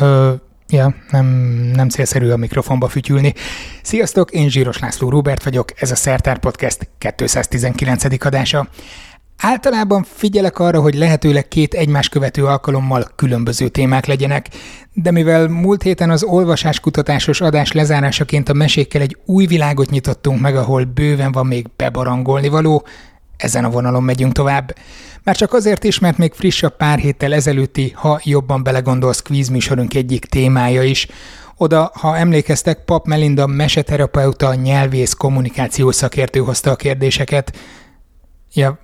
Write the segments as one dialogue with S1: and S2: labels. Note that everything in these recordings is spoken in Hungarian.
S1: Ö, ja, nem, nem célszerű a mikrofonba fütyülni. Sziasztok, én Zsíros László Róbert vagyok, ez a Szertár Podcast 219. adása. Általában figyelek arra, hogy lehetőleg két egymás követő alkalommal különböző témák legyenek, de mivel múlt héten az olvasáskutatásos adás lezárásaként a mesékkel egy új világot nyitottunk meg, ahol bőven van még bebarangolni való, ezen a vonalon megyünk tovább. Már csak azért is, mert még friss a pár héttel ezelőtti, ha jobban belegondolsz kvízműsorunk egyik témája is. Oda, ha emlékeztek, Pap Melinda meseterapeuta, nyelvész, kommunikációs szakértő hozta a kérdéseket. Ja,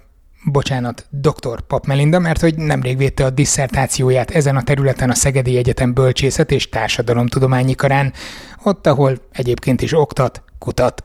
S1: bocsánat, dr. Pap Melinda, mert hogy nemrég védte a disszertációját ezen a területen a Szegedi Egyetem Bölcsészet és Társadalomtudományi Karán, ott, ahol egyébként is oktat, kutat.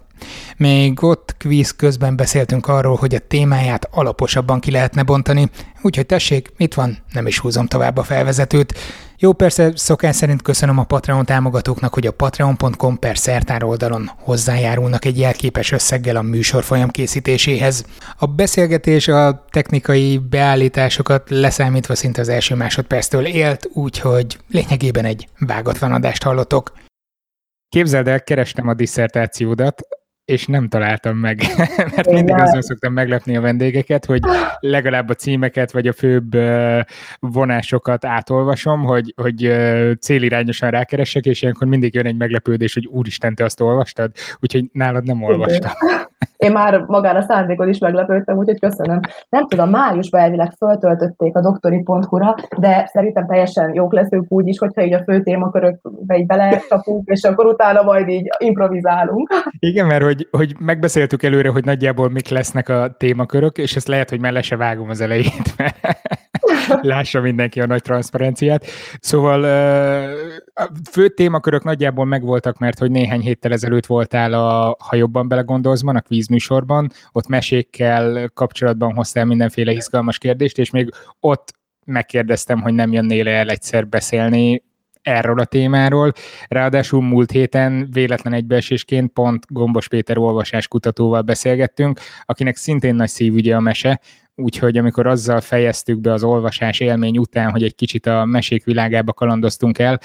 S1: Még ott kvíz közben beszéltünk arról, hogy a témáját alaposabban ki lehetne bontani, úgyhogy tessék, itt van, nem is húzom tovább a felvezetőt. Jó, persze szokás szerint köszönöm a Patreon támogatóknak, hogy a patreon.com per szertár oldalon hozzájárulnak egy jelképes összeggel a műsor folyam készítéséhez. A beszélgetés a technikai beállításokat leszámítva szinte az első másodperctől élt, úgyhogy lényegében egy vágatlan adást hallottok. Képzeld el, kerestem a disszertációdat, és nem találtam meg, mert mindig Igen. azon szoktam meglepni a vendégeket, hogy legalább a címeket vagy a főbb vonásokat átolvasom, hogy, hogy célirányosan rákeresek, és ilyenkor mindig jön egy meglepődés, hogy úristen, te azt olvastad, úgyhogy nálad nem olvastam.
S2: Én már magára szándékon is meglepődtem, úgyhogy köszönöm. Nem tudom, májusban elvileg föltöltötték a doktori.hu-ra, de szerintem teljesen jók leszünk úgy is, hogyha így a fő témakörökbe így belecsapunk, és akkor utána majd így improvizálunk.
S1: Igen, mert hogy, hogy megbeszéltük előre, hogy nagyjából mik lesznek a témakörök, és ezt lehet, hogy mellé se vágom az elejét, mert lássa mindenki a nagy transzparenciát. Szóval a fő témakörök nagyjából megvoltak, mert hogy néhány héttel ezelőtt voltál a Ha jobban belegondolsz, a kvízműsorban, ott mesékkel kapcsolatban hoztál mindenféle izgalmas kérdést, és még ott megkérdeztem, hogy nem jönnél el egyszer beszélni erről a témáról. Ráadásul múlt héten véletlen egybeesésként pont Gombos Péter olvasás kutatóval beszélgettünk, akinek szintén nagy szívügye a mese, úgyhogy amikor azzal fejeztük be az olvasás élmény után, hogy egy kicsit a mesék világába kalandoztunk el,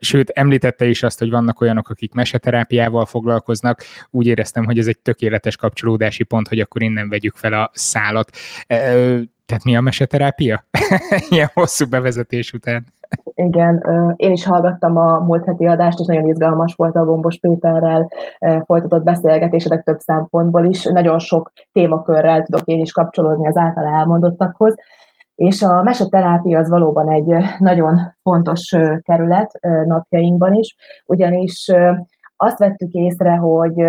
S1: sőt, említette is azt, hogy vannak olyanok, akik meseterápiával foglalkoznak, úgy éreztem, hogy ez egy tökéletes kapcsolódási pont, hogy akkor innen vegyük fel a szálat. Tehát mi a meseterápia? Ilyen hosszú bevezetés után.
S2: Igen, én is hallgattam a múlt heti adást, és nagyon izgalmas volt a Gombos Péterrel folytatott beszélgetések több szempontból is. Nagyon sok témakörrel tudok én is kapcsolódni az által elmondottakhoz. És a meseterápia az valóban egy nagyon fontos kerület napjainkban is, ugyanis azt vettük észre, hogy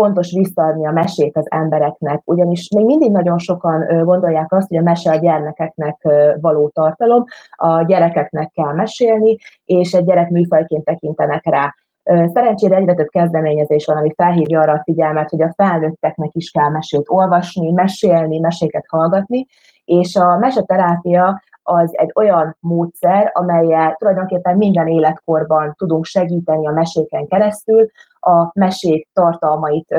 S2: fontos visszaadni a mesét az embereknek, ugyanis még mindig nagyon sokan gondolják azt, hogy a mese a gyermekeknek való tartalom, a gyerekeknek kell mesélni, és egy gyerek műfajként tekintenek rá. Szerencsére egyre több kezdeményezés van, ami felhívja arra a figyelmet, hogy a felnőtteknek is kell mesét olvasni, mesélni, meséket hallgatni, és a meseterápia az egy olyan módszer, amelyel tulajdonképpen minden életkorban tudunk segíteni a meséken keresztül, a mesék tartalmait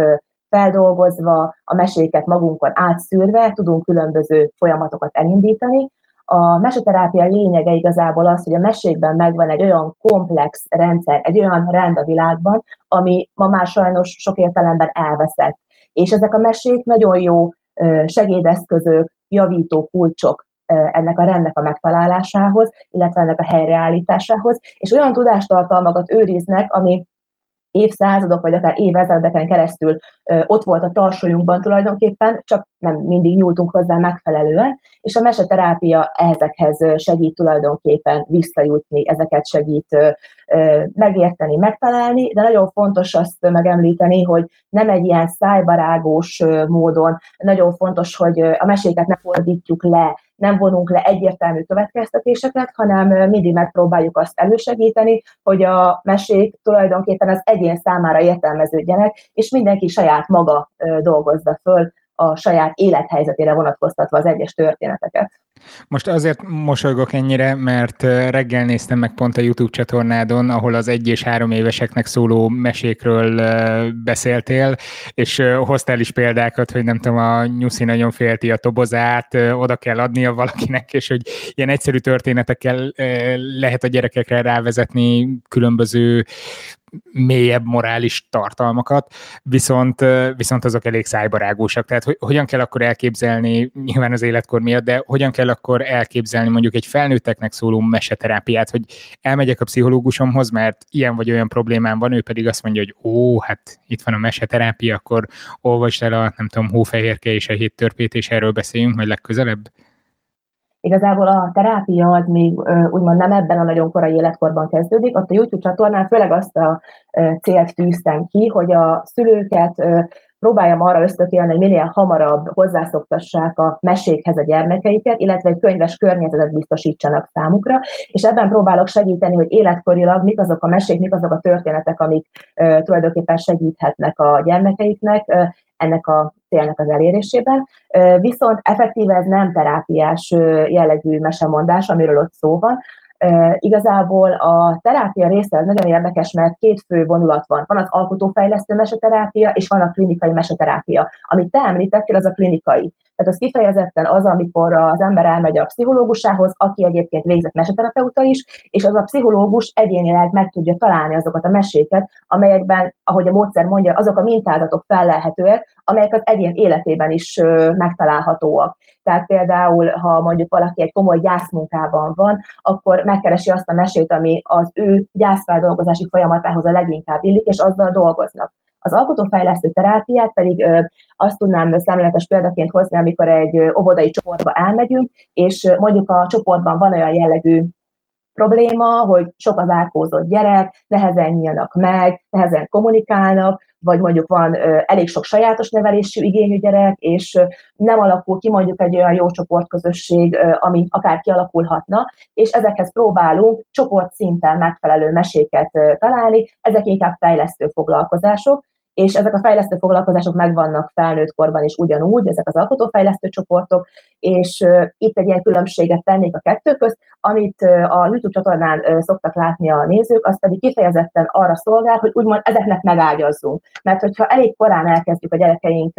S2: feldolgozva, a meséket magunkon átszűrve tudunk különböző folyamatokat elindítani. A meseterápia lényege igazából az, hogy a mesékben megvan egy olyan komplex rendszer, egy olyan rend a világban, ami ma már sajnos sok értelemben elveszett. És ezek a mesék nagyon jó segédeszközök, javító kulcsok ennek a rendnek a megtalálásához, illetve ennek a helyreállításához, és olyan tudástartalmakat őriznek, ami évszázadok, vagy akár évezredeken keresztül ott volt a tarsolyunkban tulajdonképpen, csak nem mindig nyúltunk hozzá megfelelően, és a meseterápia ezekhez segít tulajdonképpen visszajutni, ezeket segít megérteni, megtalálni, de nagyon fontos azt megemlíteni, hogy nem egy ilyen szájbarágós módon, nagyon fontos, hogy a meséket ne fordítjuk le, nem vonunk le egyértelmű következtetéseket, hanem mindig megpróbáljuk azt elősegíteni, hogy a mesék tulajdonképpen az egyén számára értelmeződjenek, és mindenki saját maga dolgozza föl a saját élethelyzetére vonatkoztatva az egyes történeteket.
S1: Most azért mosolygok ennyire, mert reggel néztem meg pont a YouTube csatornádon, ahol az egy és három éveseknek szóló mesékről beszéltél, és hoztál is példákat, hogy nem tudom, a nyuszi nagyon félti a tobozát, oda kell adnia valakinek, és hogy ilyen egyszerű történetekkel lehet a gyerekekre rávezetni különböző mélyebb morális tartalmakat, viszont, viszont azok elég szájbarágósak. Tehát hogy, hogyan kell akkor elképzelni, nyilván az életkor miatt, de hogyan kell akkor elképzelni mondjuk egy felnőtteknek szóló meseterápiát, hogy elmegyek a pszichológusomhoz, mert ilyen vagy olyan problémám van, ő pedig azt mondja, hogy ó, hát itt van a meseterápia, akkor olvasd el a, nem tudom, hófehérke és a hét törpét, és erről beszéljünk majd legközelebb.
S2: Igazából a terápia az még úgymond nem ebben a nagyon korai életkorban kezdődik. Ott a YouTube csatornán főleg azt a célt tűztem ki, hogy a szülőket próbáljam arra ösztökélni, hogy minél hamarabb hozzászoktassák a mesékhez a gyermekeiket, illetve egy könyves környezetet biztosítsanak számukra, és ebben próbálok segíteni, hogy életkorilag mik azok a mesék, mik azok a történetek, amik uh, tulajdonképpen segíthetnek a gyermekeiknek ennek a célnak az elérésében. Viszont effektíve ez nem terápiás jellegű mesemondás, amiről ott szó van, igazából a terápia része az nagyon érdekes, mert két fő vonulat van. Van az alkotófejlesztő meseterápia, és van a klinikai meseterápia. Amit te említettél, az a klinikai. Tehát az kifejezetten az, amikor az ember elmegy a pszichológusához, aki egyébként végzett meseterapeuta is, és az a pszichológus egyénileg meg tudja találni azokat a meséket, amelyekben, ahogy a módszer mondja, azok a mintázatok fellelhetőek, amelyek az egyén életében is megtalálhatóak. Tehát például, ha mondjuk valaki egy komoly gyászmunkában van, akkor megkeresi azt a mesét, ami az ő gyászfeldolgozási folyamatához a leginkább illik, és azzal dolgoznak. Az alkotófejlesztő terápiát pedig ö, azt tudnám szemléletes példaként hozni, amikor egy óvodai csoportba elmegyünk, és mondjuk a csoportban van olyan jellegű probléma, hogy sok az árkózott gyerek, nehezen nyílnak meg, nehezen kommunikálnak, vagy mondjuk van elég sok sajátos nevelésű igényű gyerek, és nem alakul ki mondjuk egy olyan jó csoportközösség, ami akár kialakulhatna, és ezekhez próbálunk csoport szinten megfelelő meséket találni, ezek inkább fejlesztő foglalkozások, és ezek a fejlesztő foglalkozások megvannak felnőtt korban is ugyanúgy, ezek az alkotófejlesztő csoportok, és itt egy ilyen különbséget tennék a kettő közt, amit a YouTube csatornán szoktak látni a nézők, az pedig kifejezetten arra szolgál, hogy úgymond ezeknek megágyazzunk. Mert hogyha elég korán elkezdjük a gyerekeink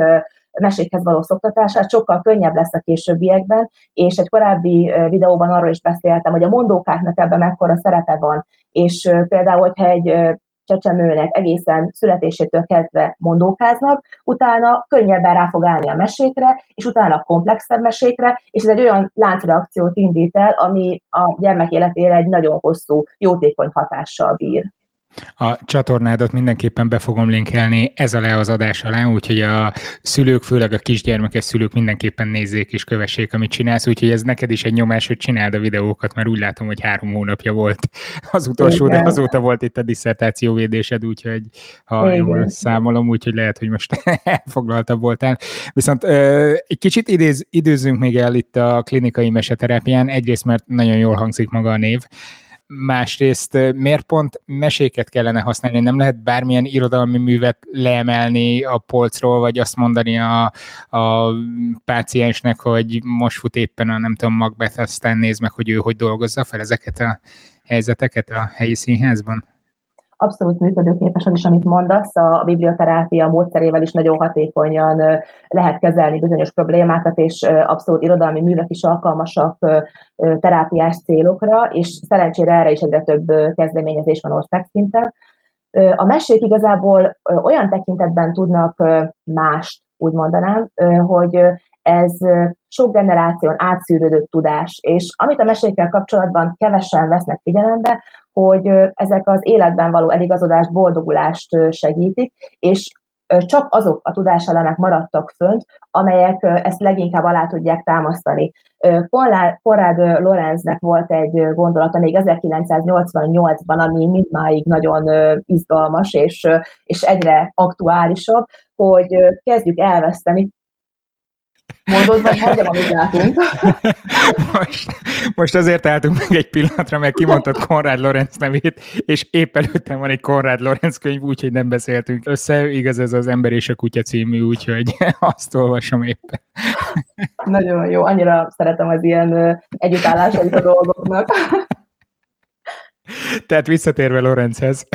S2: mesékhez való szoktatását, sokkal könnyebb lesz a későbbiekben, és egy korábbi videóban arról is beszéltem, hogy a mondókáknak ebben mekkora szerepe van, és például, hogyha egy csecsemőnek egészen születésétől kezdve mondókáznak, utána könnyebben rá fog állni a mesékre, és utána komplexebb mesékre, és ez egy olyan láncreakciót indít el, ami a gyermek életére egy nagyon hosszú, jótékony hatással bír.
S1: A csatornádat mindenképpen be fogom linkelni ez alá az adás alá, úgyhogy a szülők, főleg a kisgyermekes szülők mindenképpen nézzék és kövessék, amit csinálsz, úgyhogy ez neked is egy nyomás, hogy csináld a videókat, mert úgy látom, hogy három hónapja volt az utolsó, Igen. de azóta volt itt a diszertációvédésed, úgyhogy ha Igen. jól számolom, úgyhogy lehet, hogy most elfoglaltabb voltál. Viszont egy kicsit idéz, időzzünk még el itt a klinikai meseterápián, egyrészt mert nagyon jól hangzik maga a név, másrészt miért pont meséket kellene használni, nem lehet bármilyen irodalmi művet leemelni a polcról, vagy azt mondani a, a páciensnek, hogy most fut éppen a nem tudom, Macbeth, aztán nézd meg, hogy ő hogy dolgozza fel ezeket a helyzeteket a helyi színházban?
S2: Abszolút működőképes az is, amit mondasz, a biblioterápia módszerével is nagyon hatékonyan lehet kezelni bizonyos problémákat, és abszolút irodalmi művek is alkalmasak terápiás célokra, és szerencsére erre is egyre több kezdeményezés van országszinten. A mesék igazából olyan tekintetben tudnak mást, úgy mondanám, hogy ez sok generáción átszűrődött tudás, és amit a mesékkel kapcsolatban kevesen vesznek figyelembe, hogy ezek az életben való eligazodást, boldogulást segítik, és csak azok a tudáselemek maradtak fönt, amelyek ezt leginkább alá tudják támasztani. Konrad Lorenznek volt egy gondolata még 1988-ban, ami mindmáig nagyon izgalmas és, és egyre aktuálisabb, hogy kezdjük elveszteni Mondod, vagy mondjam, amit látunk.
S1: Most, most azért álltunk meg egy pillanatra, mert kimondtad Konrad Lorenz nevét, és épp előttem van egy Konrad Lorenz könyv, úgyhogy nem beszéltünk össze. Igaz, ez az Ember és a Kutya című, úgyhogy azt olvasom éppen.
S2: Nagyon jó, annyira szeretem az ilyen együttállásait a dolgoknak.
S1: Tehát visszatérve Lorenzhez.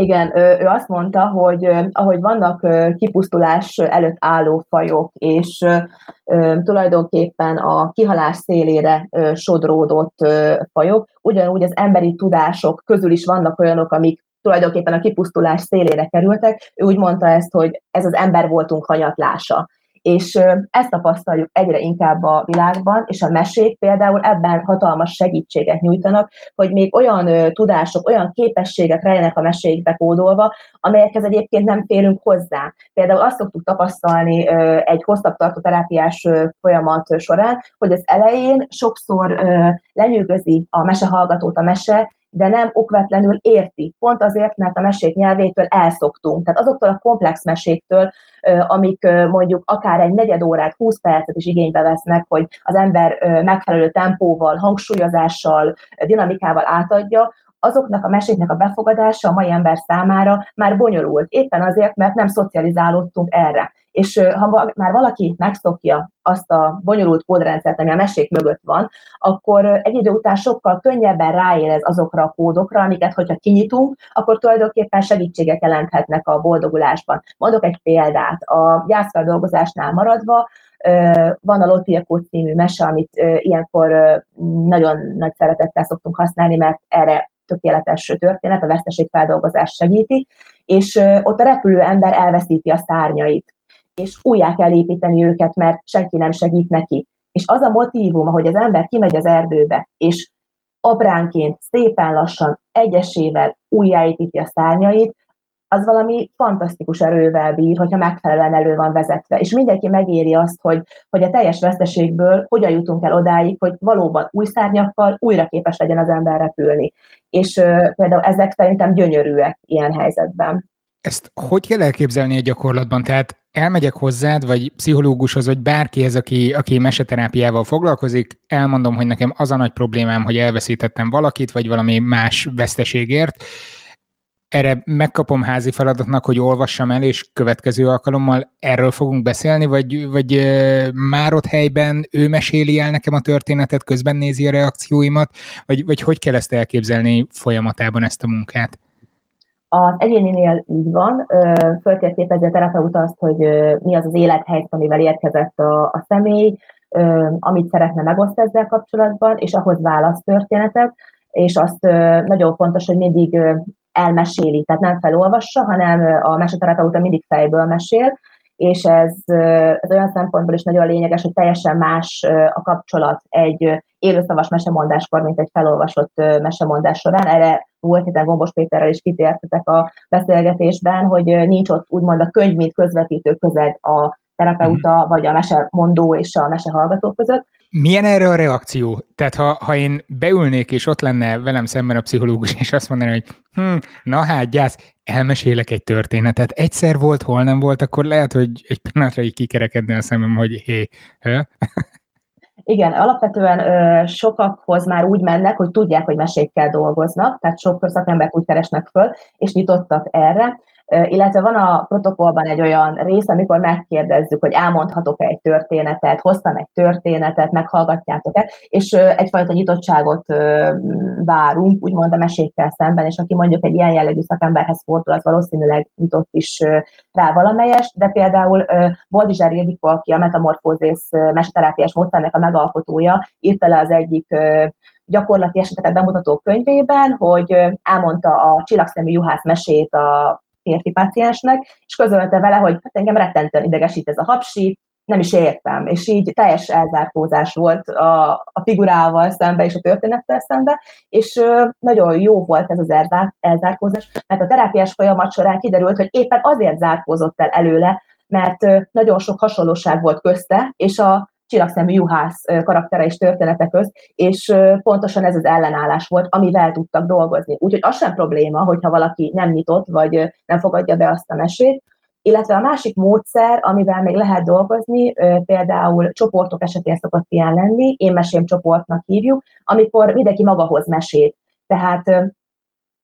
S2: Igen, ő, azt mondta, hogy ahogy vannak kipusztulás előtt álló fajok, és tulajdonképpen a kihalás szélére sodródott fajok, ugyanúgy az emberi tudások közül is vannak olyanok, amik tulajdonképpen a kipusztulás szélére kerültek. Ő úgy mondta ezt, hogy ez az ember voltunk hanyatlása és ezt tapasztaljuk egyre inkább a világban, és a mesék például ebben hatalmas segítséget nyújtanak, hogy még olyan tudások, olyan képességek rejlenek a mesékbe kódolva, amelyekhez egyébként nem férünk hozzá. Például azt szoktuk tapasztalni egy hosszabb tartó terápiás folyamat során, hogy az elején sokszor lenyűgözi a mesehallgatót a mese, de nem okvetlenül érti. Pont azért, mert a mesék nyelvétől elszoktunk. Tehát azoktól a komplex meséktől, amik mondjuk akár egy negyed órát, 20 percet is igénybe vesznek, hogy az ember megfelelő tempóval, hangsúlyozással, dinamikával átadja, azoknak a meséknek a befogadása a mai ember számára már bonyolult, éppen azért, mert nem szocializálódtunk erre. És ha már valaki megszokja azt a bonyolult kódrendszert, ami a mesék mögött van, akkor egy idő után sokkal könnyebben ráérez azokra a kódokra, amiket, hogyha kinyitunk, akkor tulajdonképpen segítségek jelenthetnek a boldogulásban. Mondok egy példát. A gyászfeldolgozásnál maradva, van a Lotiakó című mese, amit ilyenkor nagyon nagy szeretettel szoktunk használni, mert erre tökéletes történet, a veszteségfeldolgozás segíti, és ott a repülő ember elveszíti a szárnyait, és újjá kell építeni őket, mert senki nem segít neki. És az a motivum, hogy az ember kimegy az erdőbe, és apránként, szépen lassan, egyesével újjáépíti a szárnyait, az valami fantasztikus erővel bír, hogyha megfelelően elő van vezetve. És mindenki megéri azt, hogy, hogy a teljes veszteségből hogyan jutunk el odáig, hogy valóban új szárnyakkal újra képes legyen az ember repülni. És uh, például ezek szerintem gyönyörűek ilyen helyzetben.
S1: Ezt hogy kell elképzelni a gyakorlatban? Tehát elmegyek hozzád, vagy pszichológushoz, vagy bárkihez, aki, aki meseterápiával foglalkozik, elmondom, hogy nekem az a nagy problémám, hogy elveszítettem valakit, vagy valami más veszteségért, erre megkapom házi feladatnak, hogy olvassam el, és következő alkalommal erről fogunk beszélni, vagy, vagy már ott helyben ő meséli el nekem a történetet, közben nézi a reakcióimat, vagy, vagy hogy kell ezt elképzelni folyamatában ezt a munkát?
S2: Az egyéninél így van, föltérképezi a terapeuta azt, hogy mi az az élethelyzet, amivel érkezett a, a személy, amit szeretne megosztani ezzel kapcsolatban, és ahhoz választ történetet, és azt nagyon fontos, hogy mindig elmeséli, tehát nem felolvassa, hanem a meseterapeuta mindig fejből mesél, és ez, ez olyan szempontból is nagyon lényeges, hogy teljesen más a kapcsolat egy élőszavas mesemondáskor, mint egy felolvasott mesemondás során. Erre volt héten Gombos Péterrel is kitértetek a beszélgetésben, hogy nincs ott úgymond a könyv, mint közvetítő közeg a terapeuta, vagy a mesemondó és a mesehallgató között,
S1: milyen erre a reakció? Tehát ha, ha én beülnék, és ott lenne velem szemben a pszichológus, és azt mondaná, hogy hm, na hát, gyász, elmesélek egy történetet. Egyszer volt, hol nem volt, akkor lehet, hogy egy pillanatra így kikerekedne a szemem, hogy hé.
S2: Igen, alapvetően ö, sokakhoz már úgy mennek, hogy tudják, hogy mesékkel dolgoznak, tehát sok szakembert úgy keresnek föl, és nyitottak erre illetve van a protokollban egy olyan rész, amikor megkérdezzük, hogy elmondhatok-e egy történetet, hoztam egy történetet, meghallgatjátok-e, és egyfajta nyitottságot várunk, úgymond a mesékkel szemben, és aki mondjuk egy ilyen jellegű szakemberhez fordul, az valószínűleg nyitott is rá valamelyest, de például Boldizsár Ildikó, aki a metamorfózész meseterápiás módszernek a megalkotója, írta le az egyik gyakorlati eseteket bemutató könyvében, hogy elmondta a csillagszemű juhász mesét a férfi páciensnek, és közölte vele, hogy hát engem rettentően idegesít ez a hapsi, nem is értem, és így teljes elzárkózás volt a, a figurával szembe és a történettel szembe, és ö, nagyon jó volt ez az elzár, elzárkózás, mert a terápiás folyamat során kiderült, hogy éppen azért zárkózott el előle, mert ö, nagyon sok hasonlóság volt közte, és a csillagszemű juhász karaktere és története közt, és pontosan ez az ellenállás volt, amivel tudtak dolgozni. Úgyhogy az sem probléma, hogyha valaki nem nyitott, vagy nem fogadja be azt a mesét, Illetve a másik módszer, amivel még lehet dolgozni, például csoportok esetén szokott ilyen lenni, én mesém csoportnak hívjuk, amikor mindenki magahoz mesét. Tehát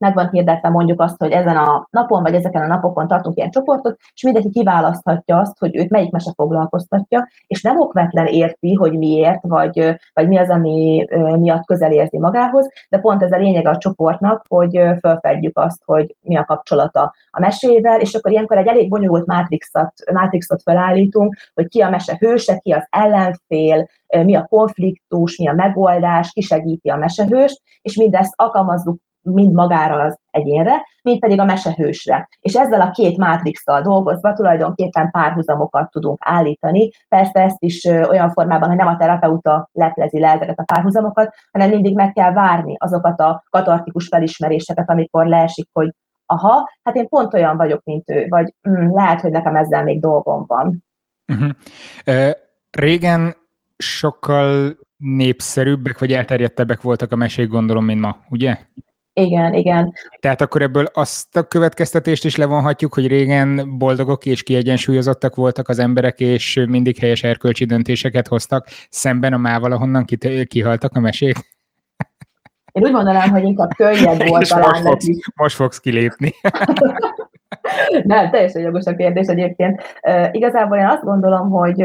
S2: meg van hirdetve mondjuk azt, hogy ezen a napon, vagy ezeken a napokon tartunk ilyen csoportot, és mindenki kiválaszthatja azt, hogy őt melyik mese foglalkoztatja, és nem okvetlen érti, hogy miért, vagy, vagy mi az, ami miatt közel érzi magához, de pont ez a lényeg a csoportnak, hogy felfedjük azt, hogy mi a kapcsolata a mesével, és akkor ilyenkor egy elég bonyolult mátrixot, mátrixot felállítunk, hogy ki a mese hőse, ki az ellenfél, mi a konfliktus, mi a megoldás, ki segíti a mesehőst, és mindezt alkalmazzuk mind magára az egyénre, mint pedig a mesehősre. És ezzel a két mátrixtal dolgozva tulajdonképpen párhuzamokat tudunk állítani. Persze ezt is olyan formában, hogy nem a terapeuta leplezi le ezeket a párhuzamokat, hanem mindig meg kell várni azokat a katartikus felismeréseket, amikor leesik, hogy aha, hát én pont olyan vagyok, mint ő, vagy mm, lehet, hogy nekem ezzel még dolgom van.
S1: Uh-huh. Uh, régen sokkal népszerűbbek, vagy elterjedtebbek voltak a mesék, gondolom, mint ma, ugye?
S2: Igen, igen.
S1: Tehát akkor ebből azt a következtetést is levonhatjuk, hogy régen boldogok és kiegyensúlyozottak voltak az emberek, és mindig helyes erkölcsi döntéseket hoztak, szemben a mával, ahonnan kihaltak a mesék?
S2: Én úgy mondanám, hogy inkább könnyebb volt talán
S1: most fogsz, most fogsz kilépni.
S2: Nem, teljesen jogos a kérdés egyébként. Uh, igazából én azt gondolom, hogy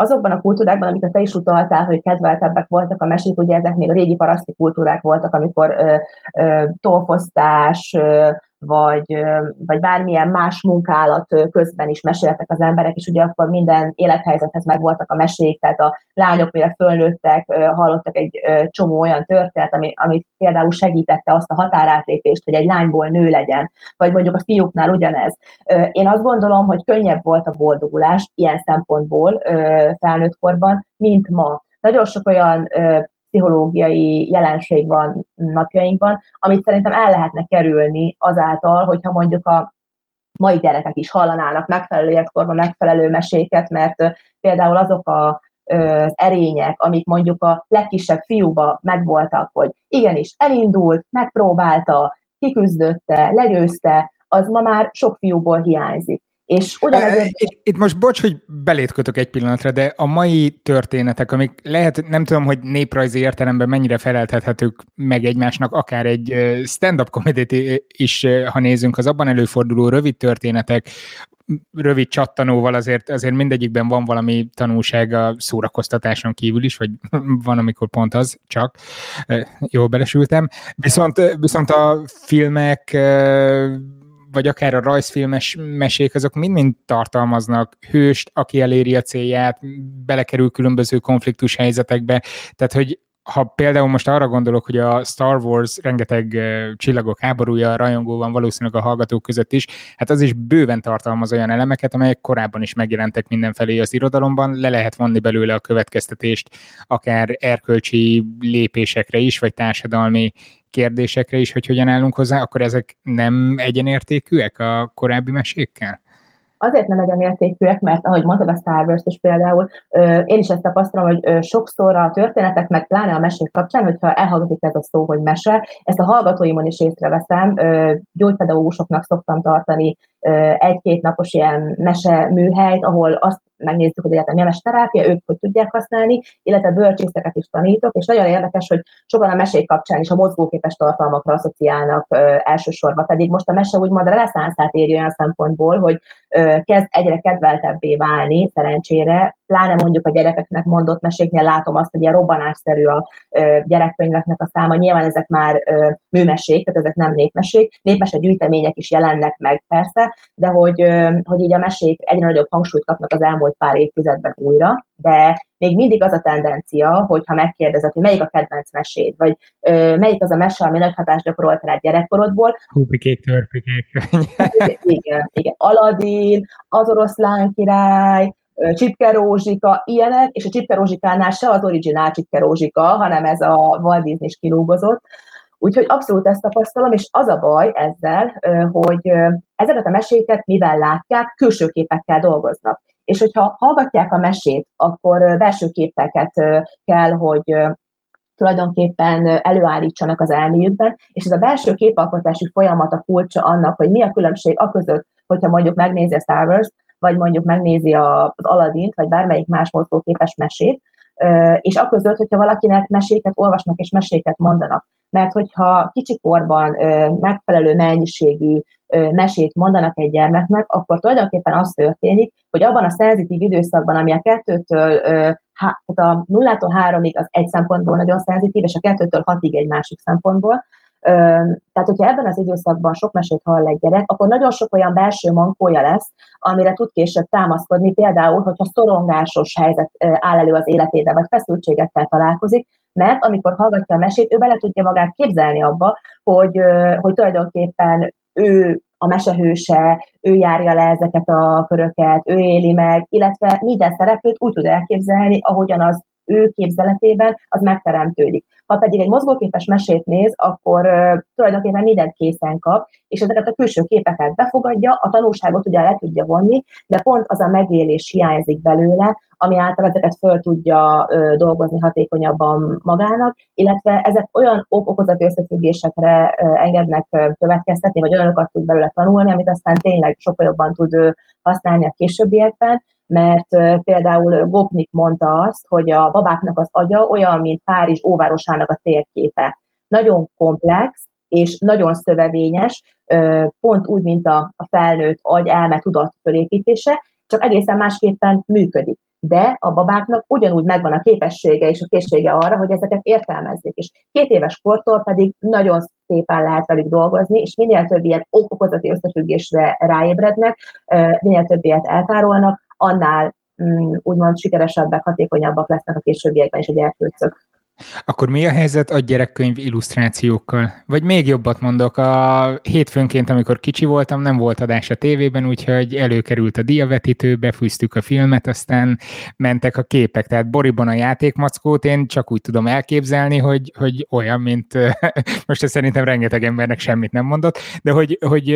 S2: azokban a kultúrákban, amiket te is utaltál, hogy kedveltebbek voltak a mesék, ugye ezek még a régi paraszti kultúrák voltak, amikor ö, ö, tolfosztás, ö, vagy, vagy bármilyen más munkálat közben is meséltek az emberek, és ugye akkor minden élethelyzethez megvoltak a mesék, tehát a lányok, mire fölnőttek, hallottak egy csomó olyan történet, ami, ami például segítette azt a határátlépést, hogy egy lányból nő legyen, vagy mondjuk a fiúknál ugyanez. Én azt gondolom, hogy könnyebb volt a boldogulás ilyen szempontból felnőtt korban, mint ma. Nagyon sok olyan pszichológiai jelenség van napjainkban, amit szerintem el lehetne kerülni azáltal, hogyha mondjuk a mai gyerekek is hallanának megfelelő életkorban megfelelő meséket, mert például azok a az erények, amik mondjuk a legkisebb fiúba megvoltak, hogy igenis elindult, megpróbálta, kiküzdötte, legyőzte, az ma már sok fiúból hiányzik. És ugyanezért...
S1: Itt, itt most bocs, hogy belét kötök egy pillanatra, de a mai történetek, amik lehet, nem tudom, hogy néprajzi értelemben mennyire feleltethetők meg egymásnak, akár egy stand-up komedit is, ha nézünk, az abban előforduló rövid történetek, rövid csattanóval azért, azért mindegyikben van valami tanulság a szórakoztatáson kívül is, vagy van, amikor pont az, csak jól belesültem. Viszont, viszont a filmek vagy akár a rajzfilmes mesék, azok mind-mind tartalmaznak hőst, aki eléri a célját, belekerül különböző konfliktus helyzetekbe, tehát hogy ha például most arra gondolok, hogy a Star Wars rengeteg uh, csillagok háborúja rajongó van valószínűleg a hallgatók között is, hát az is bőven tartalmaz olyan elemeket, amelyek korábban is megjelentek mindenfelé az irodalomban, le lehet vonni belőle a következtetést akár erkölcsi lépésekre is, vagy társadalmi kérdésekre is, hogy hogyan állunk hozzá, akkor ezek nem egyenértékűek a korábbi mesékkel?
S2: Azért nem egyenértékűek, mert ahogy mondtad a Star Wars is például, én is ezt tapasztalom, hogy sokszor a történetek, meg pláne a mesék kapcsán, hogyha elhangzik ez a szó, hogy mese, ezt a hallgatóimon is észreveszem, gyógypedagógusoknak szoktam tartani egy-két napos ilyen mese műhelyt, ahol azt megnézzük, hogy egyáltalán milyen terápia, ők hogy tudják használni, illetve bölcsészeket is tanítok, és nagyon érdekes, hogy sokan a mesék kapcsán is a mozgóképes tartalmakra asszociálnak ö, elsősorban, pedig most a mese úgymond reneszánszát éri olyan szempontból, hogy ö, kezd egyre kedveltebbé válni, szerencsére, pláne mondjuk a gyerekeknek mondott meséknél látom azt, hogy ilyen robbanásszerű a gyerekkönyveknek a száma, nyilván ezek már műmesék, tehát ezek nem népmesék, népmese gyűjtemények is jelennek meg persze, de hogy, hogy így a mesék egyre nagyobb hangsúlyt kapnak az elmúlt pár évtizedben újra, de még mindig az a tendencia, hogyha megkérdezed, hogy melyik a kedvenc meséd, vagy ö, melyik az a mese, ami nagy hatást gyakorolt rád gyerekkorodból.
S1: Húpikék, törpikék.
S2: igen, igen. Aladin, az oroszlán király, Csipke ilyenek, és a Csipke se az originál Csipke hanem ez a Walt Disney is kilúgozott. Úgyhogy abszolút ezt tapasztalom, és az a baj ezzel, hogy ezeket a meséket, mivel látják, külső képekkel dolgoznak. És hogyha hallgatják a mesét, akkor belső képeket kell, hogy tulajdonképpen előállítsanak az elméjükben, és ez a belső képalkotási folyamat a kulcsa annak, hogy mi a különbség a között, hogyha mondjuk megnézi a Star Wars, vagy mondjuk megnézi az Aladdin, vagy bármelyik más mozgóképes mesét, és akkor hogyha valakinek meséket olvasnak és meséket mondanak. Mert hogyha kicsikorban megfelelő mennyiségű mesét mondanak egy gyermeknek, akkor tulajdonképpen az történik, hogy abban a szenzitív időszakban, ami a kettőtől, hát a nullától háromig az egy szempontból nagyon szenzitív, és a kettőtől hatig egy másik szempontból, tehát, hogyha ebben az időszakban sok mesét hall egy gyerek, akkor nagyon sok olyan belső mankója lesz, amire tud később támaszkodni, például, hogyha szorongásos helyzet áll elő az életében, vagy feszültségekkel találkozik, mert amikor hallgatja a mesét, ő bele tudja magát képzelni abba, hogy, hogy tulajdonképpen ő a mesehőse, ő járja le ezeket a köröket, ő éli meg, illetve minden szereplőt úgy tud elképzelni, ahogyan az ő képzeletében, az megteremtődik. Ha pedig egy mozgóképes mesét néz, akkor uh, tulajdonképpen mindent készen kap, és ezeket a külső képeket befogadja, a tanulságot ugye le tudja vonni, de pont az a megélés hiányzik belőle, ami által ezeket föl tudja dolgozni hatékonyabban magának, illetve ezek olyan okozati összefüggésekre uh, engednek uh, következtetni, vagy olyanokat tud belőle tanulni, amit aztán tényleg sokkal jobban tud használni a későbbiekben, mert például Gopnik mondta azt, hogy a babáknak az agya olyan, mint Párizs óvárosának a térképe. Nagyon komplex, és nagyon szövevényes, pont úgy, mint a, felnőtt agy elme tudat fölépítése, csak egészen másképpen működik. De a babáknak ugyanúgy megvan a képessége és a készsége arra, hogy ezeket értelmezzék. És két éves kortól pedig nagyon szépen lehet velük dolgozni, és minél több ilyen okozati összefüggésre ráébrednek, minél több ilyet eltárolnak, annál mm, úgymond sikeresebbek, hatékonyabbak lesznek a későbbiekben is a gyerkőcök.
S1: Akkor mi a helyzet a gyerekkönyv illusztrációkkal? Vagy még jobbat mondok, a hétfőnként, amikor kicsi voltam, nem volt adás a tévében, úgyhogy előkerült a diavetítő, befűztük a filmet, aztán mentek a képek. Tehát Boriban a játékmackót én csak úgy tudom elképzelni, hogy, hogy olyan, mint most ez szerintem rengeteg embernek semmit nem mondott, de hogy, hogy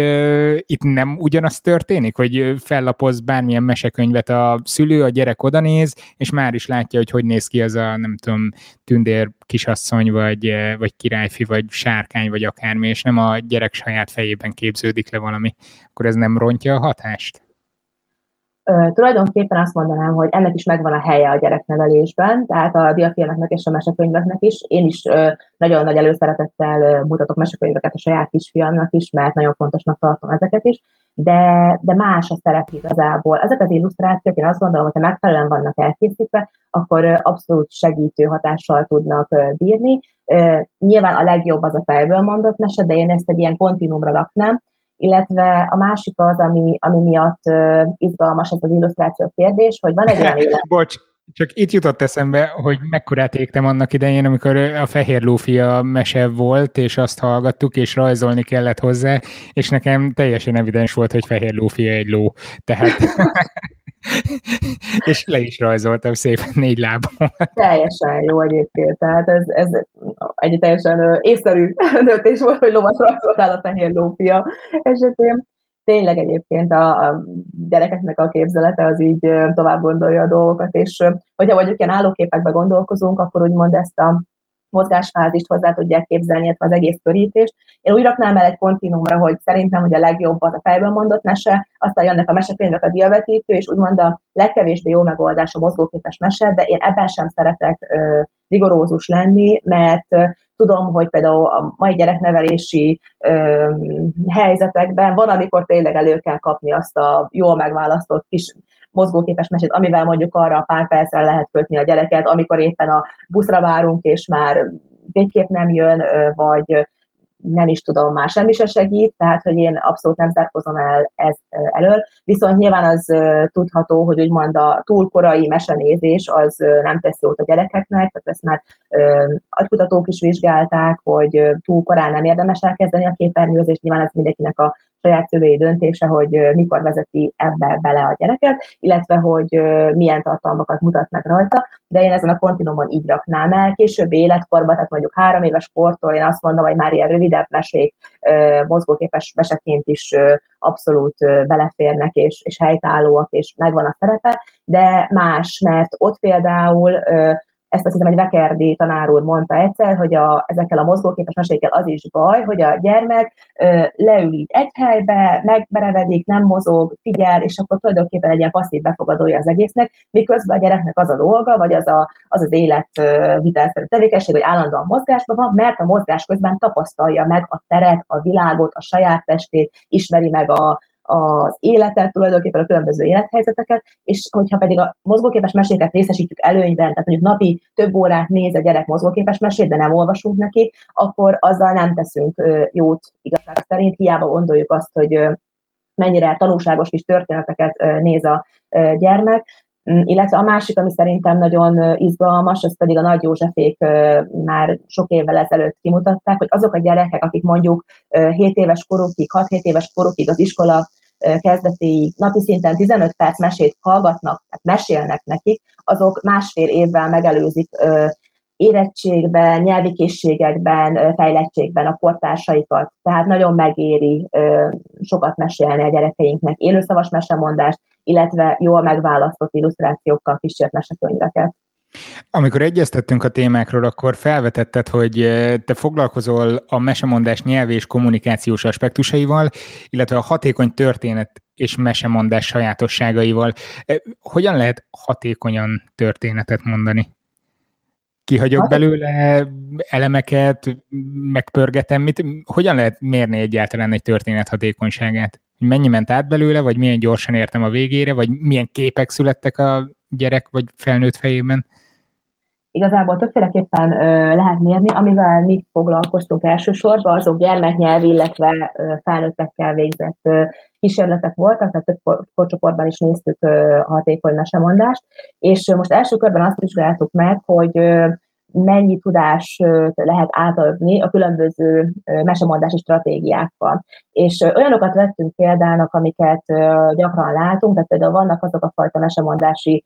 S1: itt nem ugyanaz történik, hogy fellapoz bármilyen mesekönyvet a szülő, a gyerek odanéz, és már is látja, hogy hogy néz ki az a, nem tudom, tündér tündér kisasszony, vagy, eh, vagy királyfi, vagy sárkány, vagy akármi, és nem a gyerek saját fejében képződik le valami, akkor ez nem rontja a hatást?
S2: Uh, tulajdonképpen azt mondanám, hogy ennek is megvan a helye a gyereknevelésben, tehát a diafilmeknek és a mesekönyveknek is. Én is uh, nagyon nagy előszeretettel uh, mutatok mesekönyveket a saját kisfiamnak is, mert nagyon fontosnak tartom ezeket is, de, de más a szerep igazából. Ezek az illusztrációk, én azt gondolom, hogy ha megfelelően vannak elkészítve, akkor abszolút segítő hatással tudnak bírni. Nyilván a legjobb az a fejből mondott mese, de én ezt egy ilyen kontinumra raknám, illetve a másik az, ami, ami miatt izgalmas ez az illusztráció kérdés, hogy van egy olyan élet...
S1: Bocs, csak itt jutott eszembe, hogy mekkorát égtem annak idején, amikor a Fehér Lófia mese volt, és azt hallgattuk, és rajzolni kellett hozzá, és nekem teljesen evidens volt, hogy Fehér Lófia egy ló. Tehát és le is rajzoltam szépen négy lábon.
S2: Teljesen jó egyébként, tehát ez, ez egy teljesen észszerű döntés volt, hogy lovat rajzoltál a fehér lófia esetén. Tényleg egyébként a, a gyerekeknek a képzelete az így tovább gondolja a dolgokat, és hogyha mondjuk ilyen állóképekbe gondolkozunk, akkor úgymond ezt a mozgásfázist hozzá tudják képzelni, illetve az egész körítést. Én úgy raknám el egy kontinumra, hogy szerintem hogy a legjobb az a fejből mondott mese, aztán jönnek a mesekönyvek a diavetítő, és úgymond a legkevésbé jó megoldás a mozgóképes mese, de én ebben sem szeretek ö, rigorózus lenni, mert tudom, hogy például a mai gyereknevelési ö, helyzetekben van, amikor tényleg elő kell kapni azt a jól megválasztott kis mozgóképes mesét, amivel mondjuk arra a pár percre lehet kötni a gyereket, amikor éppen a buszra várunk, és már végképp nem jön, vagy nem is tudom, már semmi se segít, tehát hogy én abszolút nem zárkozom el ez elől. Viszont nyilván az tudható, hogy úgymond a túl korai mesenézés az nem tesz jót a gyerekeknek, tehát ezt már agykutatók is vizsgálták, hogy túl korán nem érdemes elkezdeni a képernyőzést, nyilván ez mindenkinek a saját szülői döntése, hogy mikor vezeti ebbe bele a gyereket, illetve hogy milyen tartalmakat mutatnak rajta, de én ezen a kontinumon így raknám el. Később életkorban, tehát mondjuk három éves kortól én azt mondom, hogy már ilyen rövidebb mesék, mozgóképes meseként is abszolút beleférnek, és, és helytállóak, és megvan a szerepe, de más, mert ott például ezt azt hiszem, egy Vekerdi tanár úr mondta egyszer, hogy a, ezekkel a mozgóképes mesékkel az is baj, hogy a gyermek ö, leül így egy helybe, megberevedik, nem mozog, figyel, és akkor tulajdonképpen egy ilyen passzív befogadója az egésznek, miközben a gyereknek az a dolga, vagy az az, az, az élet vitelszerű tevékenység, hogy állandóan mozgásban van, mert a mozgás közben tapasztalja meg a teret, a világot, a saját testét, ismeri meg a, az életet, tulajdonképpen a különböző élethelyzeteket, és hogyha pedig a mozgóképes meséket részesítjük előnyben, tehát mondjuk napi több órát néz a gyerek mozgóképes mesét, de nem olvasunk neki, akkor azzal nem teszünk jót igazság szerint, hiába gondoljuk azt, hogy mennyire tanulságos kis történeteket néz a gyermek, illetve a másik, ami szerintem nagyon izgalmas, ez pedig a Nagy Józsefék már sok évvel ezelőtt kimutatták, hogy azok a gyerekek, akik mondjuk 7 éves korukig, 6-7 éves korukig az iskola kezdetéig napi szinten 15 perc mesét hallgatnak, tehát mesélnek nekik, azok másfél évvel megelőzik érettségben, nyelvi készségekben, fejlettségben a portársaikat. Tehát nagyon megéri sokat mesélni a gyerekeinknek élőszavas mesemondást, illetve jól megválasztott illusztrációkkal kísért mesekönyveket.
S1: Amikor egyeztettünk a témákról, akkor felvetetted, hogy te foglalkozol a mesemondás nyelv és kommunikációs aspektusaival, illetve a hatékony történet és mesemondás sajátosságaival. Hogyan lehet hatékonyan történetet mondani? Kihagyok belőle elemeket, megpörgetem, mit, hogyan lehet mérni egyáltalán egy történet hatékonyságát? Mennyi ment át belőle, vagy milyen gyorsan értem a végére, vagy milyen képek születtek a gyerek vagy felnőtt fejében?
S2: Igazából többféleképpen ö, lehet mérni, amivel mi foglalkoztunk elsősorban, azok gyermeknyelv, illetve ö, felnőttekkel végzett ö, kísérletek voltak, tehát több korcsoportban is néztük a hatékony mesemondást, és most első körben azt vizsgáltuk meg, hogy mennyi tudás lehet átadni a különböző mesemondási stratégiákkal. És olyanokat vettünk példának, amiket gyakran látunk, tehát például vannak azok a fajta mesemondási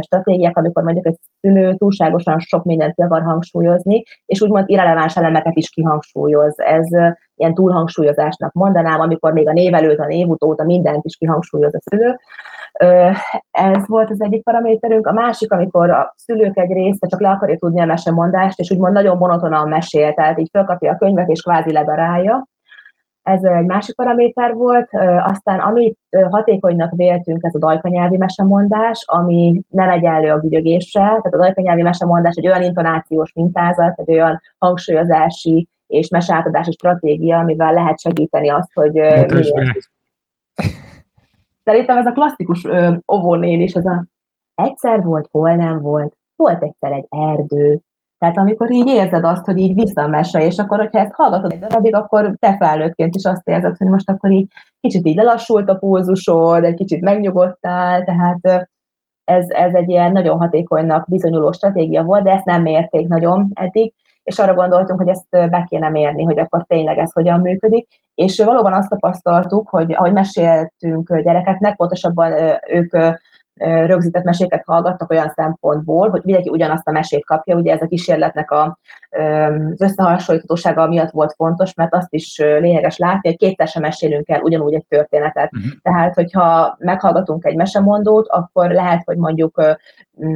S2: stratégiák, amikor mondjuk egy szülő túlságosan sok mindent akar hangsúlyozni, és úgymond irreleváns elemeket is kihangsúlyoz. Ez ilyen túlhangsúlyozásnak mondanám, amikor még a név előtt, a név utóta mindent is kihangsúlyoz a szülő. Ez volt az egyik paraméterünk. A másik, amikor a szülők egy része csak le akarja tudni a mesemondást, és úgymond nagyon monotonan mesél, tehát így felkapja a könyvet, és kvázi ledarálja. Ez egy másik paraméter volt. Aztán amit hatékonynak véltünk, ez a dajkanyelvi mesemondás, ami nem egyenlő a gügyögéssel. Tehát a dajkanyelvi mesemondás egy olyan intonációs mintázat, egy olyan hangsúlyozási és meseátadási stratégia, amivel lehet segíteni azt, hogy Szerintem ez a klasszikus óvónél is, ez a egyszer volt, hol nem volt, volt egyszer egy erdő, tehát amikor így érzed azt, hogy így visszamesse, és akkor, hogyha ezt hallgatod egy darabig, akkor te felnőttként is azt érzed, hogy most akkor így kicsit így lelassult a pulzusod, egy kicsit megnyugodtál, tehát ez, ez egy ilyen nagyon hatékonynak bizonyuló stratégia volt, de ezt nem mérték nagyon eddig, és arra gondoltunk, hogy ezt be kéne mérni, hogy akkor tényleg ez hogyan működik, és valóban azt tapasztaltuk, hogy ahogy meséltünk gyerekeknek, pontosabban ők rögzített meséket hallgattak olyan szempontból, hogy mindenki ugyanazt a mesét kapja. Ugye ez a kísérletnek a, az összehasonlíthatósága miatt volt fontos, mert azt is lényeges látni, hogy kétszer sem mesélünk el ugyanúgy egy történetet. Uh-huh. Tehát, hogyha meghallgatunk egy mesemondót, akkor lehet, hogy mondjuk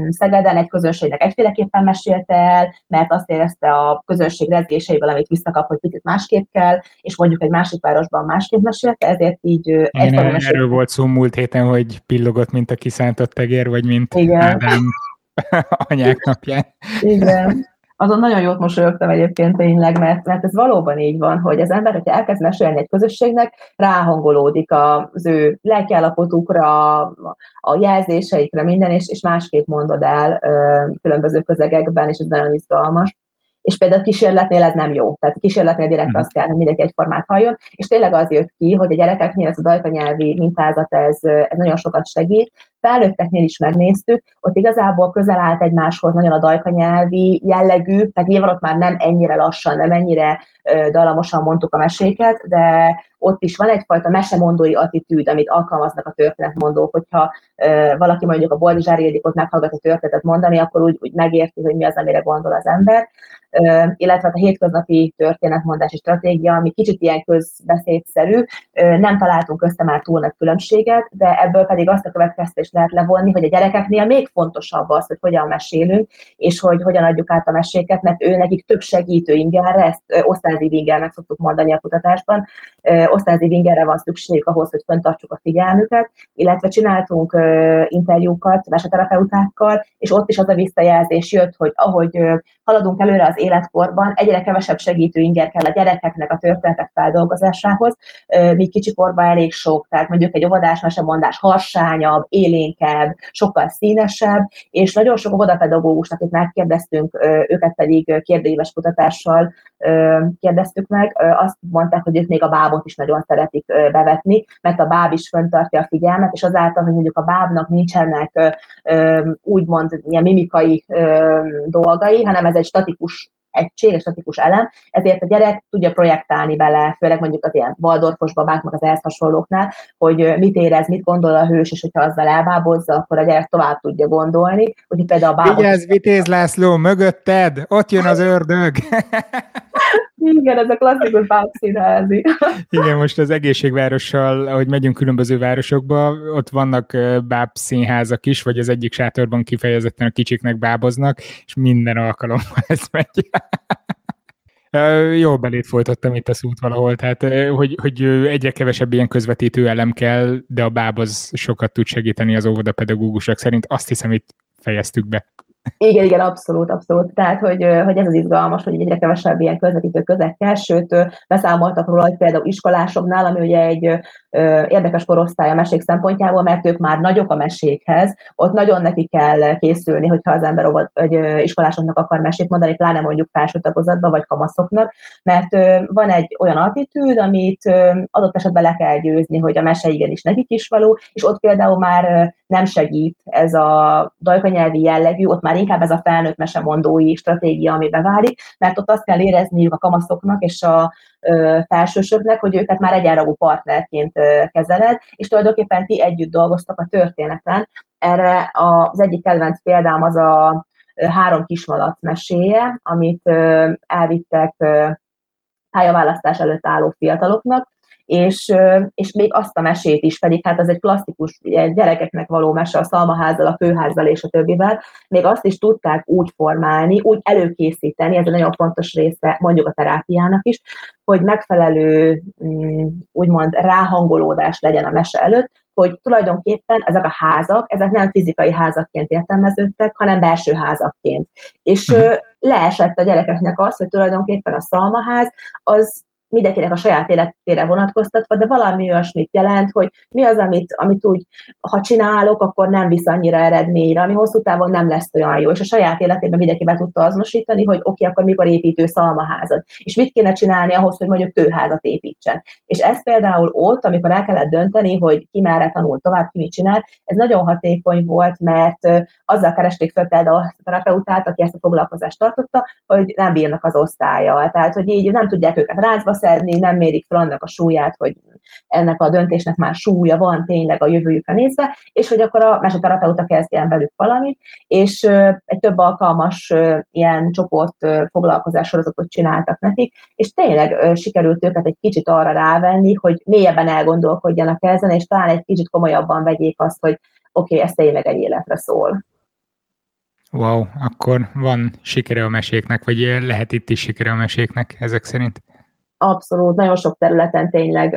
S2: Szegeden egy közönségnek egyféleképpen mesélte el, mert azt érezte a közönség rezgéseiből, amit visszakap, hogy picit másképp kell, és mondjuk egy másik városban másképp mesélte, ezért így
S1: egyfajta Erről volt szó múlt héten, hogy pillogott, mint a kiszántott tegér, vagy mint Igen. Ádám anyák napján.
S2: Igen azon nagyon jót mosolyogtam egyébként tényleg, mert, mert ez valóban így van, hogy az ember, hogyha elkezd mesélni egy közösségnek, ráhangolódik az ő lelkiállapotukra, a jelzéseikre, minden, és, és másképp mondod el ö, különböző közegekben, és ez nagyon izgalmas és például kísérletnél ez nem jó. Tehát kísérletnél direkt mhm. azt kell, hogy mindenki egyformát halljon, és tényleg az jött ki, hogy a gyerekeknél ez a dajkanyelvi mintázat, ez, ez nagyon sokat segít. Felnőtteknél is megnéztük, ott igazából közel állt egymáshoz nagyon a dajkanyelvi jellegű, tehát nyilván ott már nem ennyire lassan, nem ennyire dalamosan mondtuk a meséket, de ott is van egyfajta mesemondói attitűd, amit alkalmaznak a történetmondók, hogyha valaki mondjuk a Boldizsári Ildikot meghallgat a történetet mondani, akkor úgy, úgy megérti, hogy mi az, amire gondol az ember. Illetve a hétköznapi történetmondási stratégia, ami kicsit ilyen közbeszédszerű, nem találtunk össze már túl nagy különbséget, de ebből pedig azt a következtetést lehet levonni, hogy a gyerekeknél még fontosabb az, hogy hogyan mesélünk, és hogy hogyan adjuk át a meséket, mert ő nekik több segítő ingerre, ezt osztályzív ingernek szoktuk mondani a kutatásban, osztályzív ingerre van szükség ahhoz, hogy fenntartsuk a figyelmüket, illetve csináltunk interjúkat meseterapeutákkal, és ott is az a visszajelzés jött, hogy ahogy haladunk előre az életkorban, egyre kevesebb segítő inger kell a gyerekeknek a történetek feldolgozásához, míg kicsikorban elég sok, tehát mondjuk egy óvodás mesemondás harsányabb, élénkebb, sokkal színesebb, és nagyon sok óvodapedagógusnak itt megkérdeztünk, őket pedig kérdőíves kutatással kérdeztük meg, azt mondták, hogy ők még a bábot is nagyon szeretik bevetni, mert a báb is föntartja a figyelmet, és azáltal, hogy mondjuk a bábnak nincsenek úgymond ilyen mimikai dolgai, hanem ez egy statikus egység, egy statikus elem, ezért a gyerek tudja projektálni bele, főleg mondjuk az ilyen Waldorfos babák, meg az ehhez hasonlóknál, hogy mit érez, mit gondol a hős, és hogyha azzal elbábozza, akkor a gyerek tovább tudja gondolni. Úgyhogy például a bábot...
S1: Vigyázz, Vitéz László, mögötted, ott jön az ördög!
S2: Igen, ez a klasszikus bábszínházi.
S1: Igen, most az egészségvárossal, ahogy megyünk különböző városokba, ott vannak bábszínházak is, vagy az egyik sátorban kifejezetten a kicsiknek báboznak, és minden alkalommal ez megy. Jó belét folytattam itt a szút valahol, tehát hogy, hogy egyre kevesebb ilyen közvetítő elem kell, de a báb az sokat tud segíteni az óvodapedagógusok szerint. Azt hiszem, itt fejeztük be.
S2: Igen, igen, abszolút, abszolút. Tehát, hogy, hogy ez az izgalmas, hogy egyre kevesebb ilyen közvetítő közeg kell, sőt, beszámoltak róla, hogy például iskolásoknál, ami ugye egy érdekes korosztály a mesék szempontjából, mert ők már nagyok a mesékhez, ott nagyon neki kell készülni, hogyha az ember vagy iskolásoknak akar mesét mondani, pláne mondjuk felső tagozatban, vagy kamaszoknak, mert van egy olyan attitűd, amit adott esetben le kell győzni, hogy a mese igenis nekik is való, és ott például már nem segít ez a dajkanyelvi jellegű, ott már inkább ez a felnőtt mesemondói stratégia, ami beválik, mert ott azt kell érezniük a kamaszoknak és a felsősöknek, hogy őket már egyenragú partnerként kezeled, és tulajdonképpen ti együtt dolgoztak a történeten. Erre az egyik kedvenc példám az a három kismalac meséje, amit elvittek pályaválasztás előtt álló fiataloknak, és, és még azt a mesét is, pedig hát az egy klasszikus gyerekeknek való mese a szalmaházzal, a főházzal és a többivel, még azt is tudták úgy formálni, úgy előkészíteni, ez egy nagyon fontos része mondjuk a terápiának is, hogy megfelelő mm, úgymond ráhangolódás legyen a mese előtt, hogy tulajdonképpen ezek a házak, ezek nem fizikai házakként értelmeződtek, hanem belső házakként. És uh-huh. leesett a gyerekeknek az, hogy tulajdonképpen a szalmaház az mindenkinek a saját életére vonatkoztatva, de valami olyasmit jelent, hogy mi az, amit, amit úgy, ha csinálok, akkor nem visz annyira eredményre, ami hosszú távon nem lesz olyan jó. És a saját életében mindenki be tudta azonosítani, hogy oké, okay, akkor mikor építő szalmaházat, és mit kéne csinálni ahhoz, hogy mondjuk kőházat építsen. És ez például ott, amikor el kellett dönteni, hogy ki merre tanul tovább, ki mit csinál, ez nagyon hatékony volt, mert azzal keresték fel például a terapeutát, aki ezt a foglalkozást tartotta, hogy nem bírnak az osztályjal. Tehát, hogy így nem tudják őket rázba szedni, nem mérik fel annak a súlyát, hogy ennek a döntésnek már súlya van tényleg a jövőjükre nézve, és hogy akkor a meseterapeuta kezdjen velük valamit, és egy több alkalmas ilyen csoport foglalkozás sorozatot csináltak nekik, és tényleg sikerült őket egy kicsit arra rávenni, hogy mélyebben elgondolkodjanak ezen, és talán egy kicsit komolyabban vegyék azt, hogy oké, okay, ez tényleg egy életre szól.
S1: Wow, akkor van sikere a meséknek, vagy lehet itt is sikere a meséknek ezek szerint?
S2: Abszolút nagyon sok területen tényleg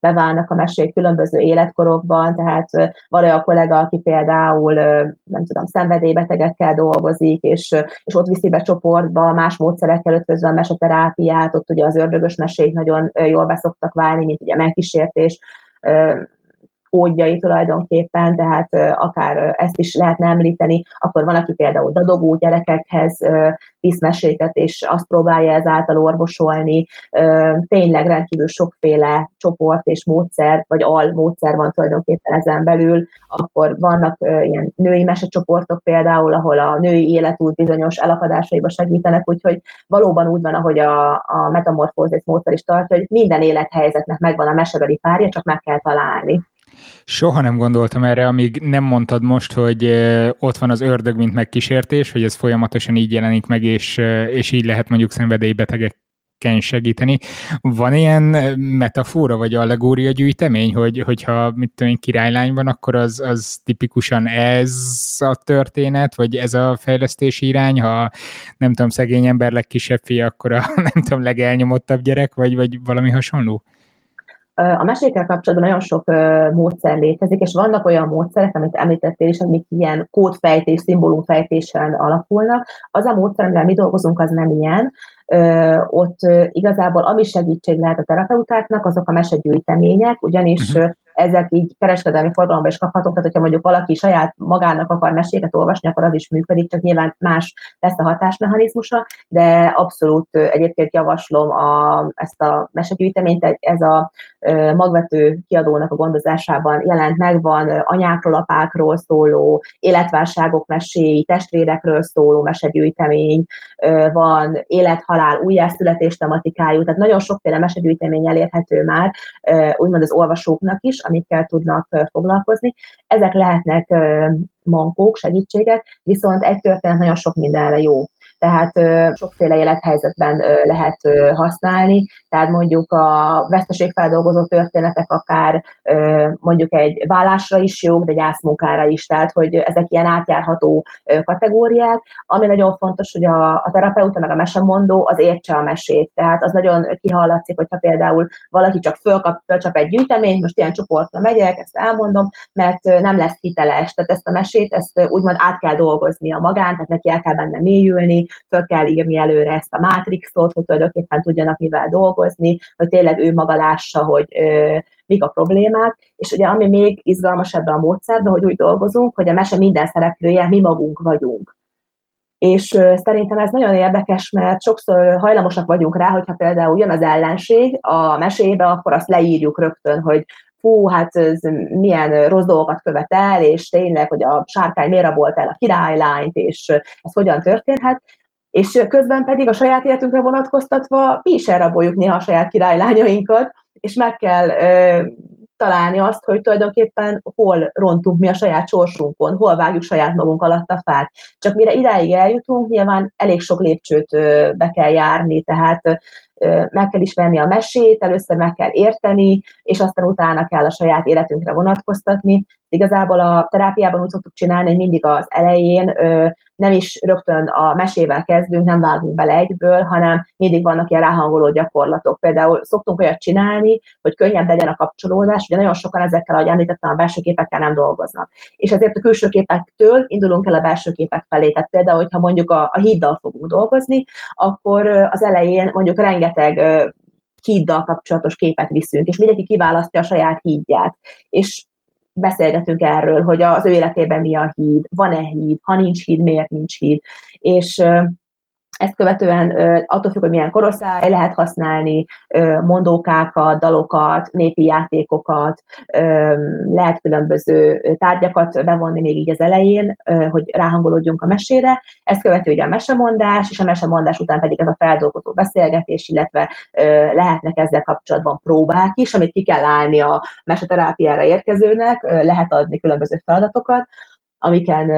S2: beválnak a mesék különböző életkorokban, tehát van olyan kollega, aki például nem tudom, szenvedélybetegekkel dolgozik, és, és ott viszi be csoportba más módszerekkel ötvözve a meseterápiát, ott ugye az ördögös mesék nagyon jól beszoktak válni, mint ugye megkísértés, kódjai tulajdonképpen, tehát akár ezt is lehetne említeni, akkor van, aki például dadogó gyerekekhez visz meséket, és azt próbálja ezáltal orvosolni. Tényleg rendkívül sokféle csoport és módszer, vagy al módszer van tulajdonképpen ezen belül. Akkor vannak ilyen női mesecsoportok például, ahol a női életút bizonyos elakadásaiba segítenek, úgyhogy valóban úgy van, ahogy a, a metamorfózis módszer is tartja, hogy minden élethelyzetnek megvan a mesebeli párja, csak meg kell találni.
S1: Soha nem gondoltam erre, amíg nem mondtad most, hogy ott van az ördög, mint megkísértés, hogy ez folyamatosan így jelenik meg, és, és így lehet mondjuk szenvedélybetegek ezeken segíteni. Van ilyen metafora vagy allegória gyűjtemény, hogy, hogyha mit tudom én, királylány van, akkor az, az tipikusan ez a történet, vagy ez a fejlesztési irány, ha nem tudom, szegény ember legkisebb fia, akkor a nem tudom, legelnyomottabb gyerek, vagy, vagy valami hasonló?
S2: A mesékkel kapcsolatban nagyon sok módszer létezik, és vannak olyan módszerek, amit említettél is, amik ilyen kódfejtés, szimbólumfejtésen alapulnak. Az a módszer, amivel mi dolgozunk, az nem ilyen. Ott igazából ami segítség lehet a terapeutáknak, azok a mesegyűjtemények, ugyanis uh-huh ezek így kereskedelmi forgalomban is kaphatók, tehát hogyha mondjuk valaki saját magának akar meséket olvasni, akkor az is működik, csak nyilván más lesz a hatásmechanizmusa, de abszolút egyébként javaslom a, ezt a mesegyűjteményt, ez a magvető kiadónak a gondozásában jelent meg, van anyákról, apákról szóló, életválságok meséi, testvérekről szóló mesegyűjtemény, van élet-halál, újjászületés tematikájú, tehát nagyon sokféle mesegyűjtemény elérhető már, úgymond az olvasóknak is, amikkel tudnak foglalkozni. Ezek lehetnek mankók, segítségek, viszont egy történet nagyon sok mindenre jó tehát sokféle élethelyzetben lehet használni, tehát mondjuk a veszteségfeldolgozó történetek akár mondjuk egy vállásra is jók, de gyászmunkára is, tehát hogy ezek ilyen átjárható kategóriák. Ami nagyon fontos, hogy a, a terapeuta meg a mesemondó az értse a mesét, tehát az nagyon kihallatszik, hogyha például valaki csak fölkap, fölcsap egy gyűjteményt, most ilyen csoportra megyek, ezt elmondom, mert nem lesz hiteles, tehát ezt a mesét, ezt úgymond át kell dolgozni a magán, tehát neki el kell benne mélyülni, föl kell írni előre ezt a mátrixot, hogy tulajdonképpen tudjanak mivel dolgozni, hogy tényleg ő maga lássa, hogy ö, mik a problémák, és ugye ami még izgalmas ebben a módszerben, hogy úgy dolgozunk, hogy a mese minden szereplője mi magunk vagyunk. És ö, szerintem ez nagyon érdekes, mert sokszor hajlamosak vagyunk rá, hogyha például jön az ellenség a mesébe, akkor azt leírjuk rögtön, hogy fú, hát ez milyen rossz dolgokat követel, és tényleg, hogy a sárkány miért rabolt el a királylányt, és ez hogyan történhet. És közben pedig a saját életünkre vonatkoztatva mi is elraboljuk néha a saját királylányainkat, és meg kell ö, találni azt, hogy tulajdonképpen hol rontunk mi a saját sorsunkon, hol vágjuk saját magunk alatt a fát. Csak mire idáig eljutunk, nyilván elég sok lépcsőt ö, be kell járni, tehát meg kell ismerni a mesét, először meg kell érteni, és aztán utána kell a saját életünkre vonatkoztatni. Igazából a terápiában úgy szoktuk csinálni, hogy mindig az elején nem is rögtön a mesével kezdünk, nem vágunk bele egyből, hanem mindig vannak ilyen ráhangoló gyakorlatok. Például szoktunk olyat csinálni, hogy könnyebb legyen a kapcsolódás, ugye nagyon sokan ezekkel, ahogy említettem, a belső képekkel nem dolgoznak. És ezért a külső képektől indulunk el a belső képek felé. Tehát például, hogyha mondjuk a, a híddal fogunk dolgozni, akkor az elején mondjuk rengeteg híddal kapcsolatos képet viszünk, és mindenki kiválasztja a saját hídját. És beszélgetünk erről, hogy az ő életében mi a híd, van-e híd, ha nincs híd, miért nincs híd. És ezt követően attól függ, hogy milyen korosztály, lehet használni mondókákat, dalokat, népi játékokat, lehet különböző tárgyakat bevonni még így az elején, hogy ráhangolódjunk a mesére. Ezt követő ugye a mesemondás, és a mesemondás után pedig ez a feldolgozó beszélgetés, illetve lehetnek ezzel kapcsolatban próbák is, amit ki kell állni a meseterápiára érkezőnek, lehet adni különböző feladatokat, amiken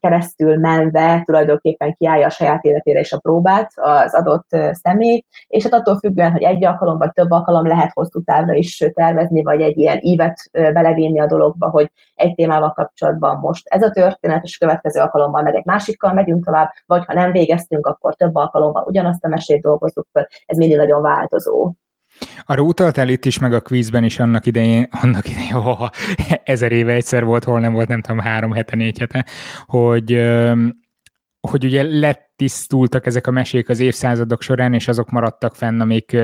S2: keresztül menve tulajdonképpen kiállja a saját életére is a próbát az adott személy, és hát attól függően, hogy egy alkalom vagy több alkalom lehet hosszú távra is tervezni, vagy egy ilyen ívet belevinni a dologba, hogy egy témával kapcsolatban most ez a történet, és következő alkalommal meg egy másikkal megyünk tovább, vagy ha nem végeztünk, akkor több alkalommal ugyanazt a mesét dolgozzuk fel. Ez mindig nagyon változó.
S1: Arra utaltál itt is, meg a kvízben is annak idején, annak idején, ha ezer éve egyszer volt, hol nem volt, nem tudom, három hete, négy hete, hogy, hogy ugye letisztultak ezek a mesék az évszázadok során, és azok maradtak fenn, amik,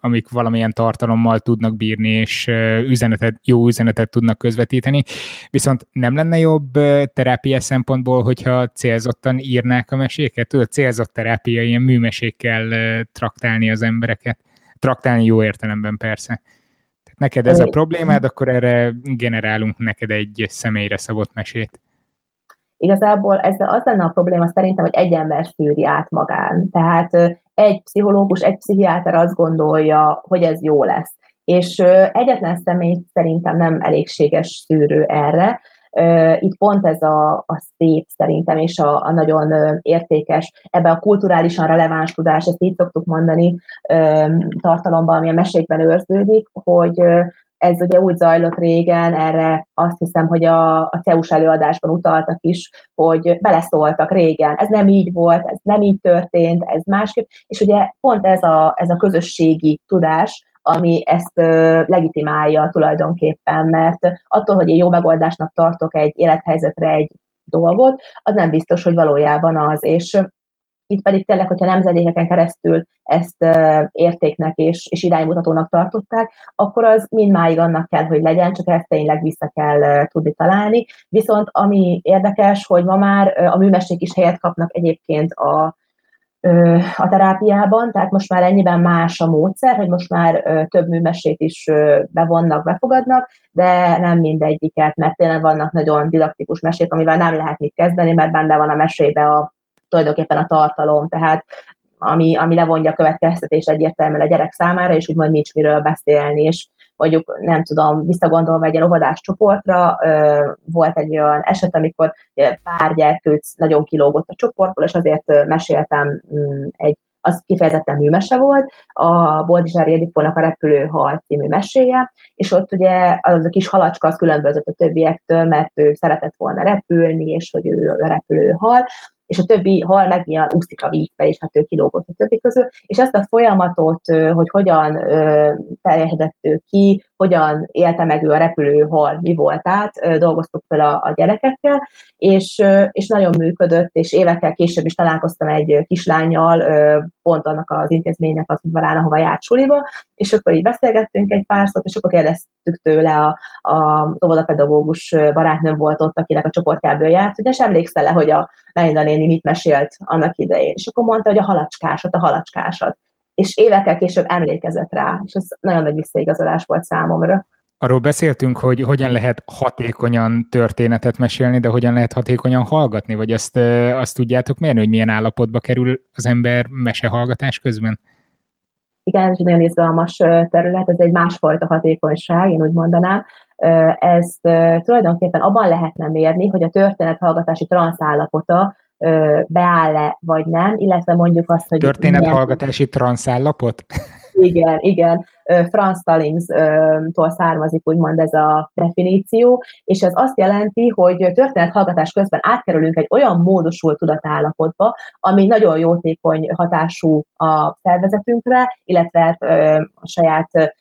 S1: amik valamilyen tartalommal tudnak bírni, és üzenetet, jó üzenetet tudnak közvetíteni. Viszont nem lenne jobb terápia szempontból, hogyha célzottan írnák a meséket? Tudod, célzott terápia, ilyen műmesékkel traktálni az embereket? Traktálni jó értelemben persze. Tehát neked ez a problémád, akkor erre generálunk neked egy személyre szabott mesét.
S2: Igazából ezzel az lenne a probléma szerintem, hogy egy ember szűri át magán. Tehát egy pszichológus, egy pszichiáter azt gondolja, hogy ez jó lesz. És egyetlen személy szerintem nem elégséges szűrő erre, Itt pont ez a, a szép szerintem, és a, a nagyon értékes, ebbe a kulturálisan releváns tudás, ezt így szoktuk mondani, tartalomban, ami a mesékben őrződik, hogy ez ugye úgy zajlott régen, erre azt hiszem, hogy a, a CEUS előadásban utaltak is, hogy beleszóltak régen, ez nem így volt, ez nem így történt, ez másképp, és ugye pont ez a, ez a közösségi tudás, ami ezt legitimálja tulajdonképpen, mert attól, hogy én jó megoldásnak tartok egy élethelyzetre egy dolgot, az nem biztos, hogy valójában az, és itt pedig tényleg, hogyha nemzedékeken keresztül ezt értéknek és, és iránymutatónak tartották, akkor az mindmáig annak kell, hogy legyen, csak ezt tényleg vissza kell tudni találni. Viszont ami érdekes, hogy ma már a műmesék is helyet kapnak egyébként a, a terápiában, tehát most már ennyiben más a módszer, hogy most már több műmesét is bevonnak, befogadnak, de nem mindegyiket, mert tényleg vannak nagyon didaktikus mesék, amivel nem lehet mit kezdeni, mert benne van a mesébe a tulajdonképpen a tartalom, tehát ami, ami levonja a következtetés egyértelműen a gyerek számára, és úgymond nincs miről beszélni, és mondjuk nem tudom, visszagondolva egy óvodás csoportra, volt egy olyan eset, amikor pár gyerkőc nagyon kilógott a csoportból, és azért meséltem mm, egy az kifejezetten műmese volt, a Boldizsár Edipónak a Repülő Hal című meséje, és ott ugye az a kis halacska az különbözött a többiektől, mert ő szeretett volna repülni, és hogy ő a repülő hal, és a többi hal meg ilyen úszik a vízbe, és hát ő kilógott a többi közül, és ezt a folyamatot, hogy hogyan teljesedett ő ki, hogyan élte meg ő a repülőhal, mi volt át, dolgoztuk fel a, a gyerekekkel, és, és nagyon működött, és évekkel később is találkoztam egy kislányjal, pont annak az intézménynek az udvarán, ahova járt suliba, és akkor így beszélgettünk egy pár szót, és akkor kérdeztük tőle, a, a óvodapedagógus barátnőm volt ott, akinek a csoportjából járt, hogy és emlékszel le, hogy a Melinda néni mit mesélt annak idején. És akkor mondta, hogy a halacskásat, a halacskásat és évekkel később emlékezett rá, és ez nagyon nagy visszaigazolás volt számomra.
S1: Arról beszéltünk, hogy hogyan lehet hatékonyan történetet mesélni, de hogyan lehet hatékonyan hallgatni, vagy azt, azt tudjátok mérni, hogy milyen állapotba kerül az ember mesehallgatás közben?
S2: Igen, ez egy nagyon izgalmas terület, ez egy másfajta hatékonyság, én úgy mondanám. Ez tulajdonképpen abban lehetne mérni, hogy a történethallgatási transzállapota beáll-e, vagy nem, illetve mondjuk azt, hogy...
S1: Történethallgatási transzállapot?
S2: Igen, igen. Franz Stallings-tól származik úgymond ez a definíció, és ez azt jelenti, hogy történethallgatás közben átkerülünk egy olyan módosult tudatállapotba, ami nagyon jótékony hatású a szervezetünkre, illetve a saját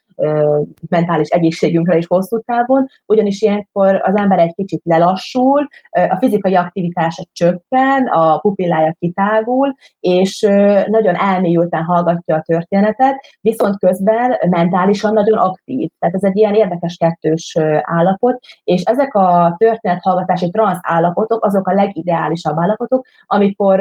S2: mentális egészségünkre is hosszú távon, ugyanis ilyenkor az ember egy kicsit lelassul, a fizikai aktivitása csökken, a pupillája kitágul, és nagyon elmélyülten hallgatja a történetet, viszont közben mentálisan nagyon aktív. Tehát ez egy ilyen érdekes kettős állapot, és ezek a történethallgatási transz állapotok azok a legideálisabb állapotok, amikor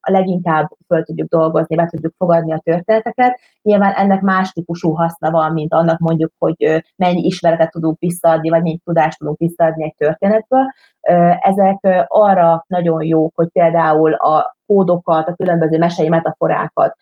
S2: a leginkább föl tudjuk dolgozni, be tudjuk fogadni a történeteket. Nyilván ennek más típusú haszna van, mint annak mondjuk, hogy mennyi ismeretet tudunk visszaadni, vagy mennyi tudást tudunk visszaadni egy történetből. Ezek arra nagyon jók, hogy például a kódokat, a különböző mesei metaforákat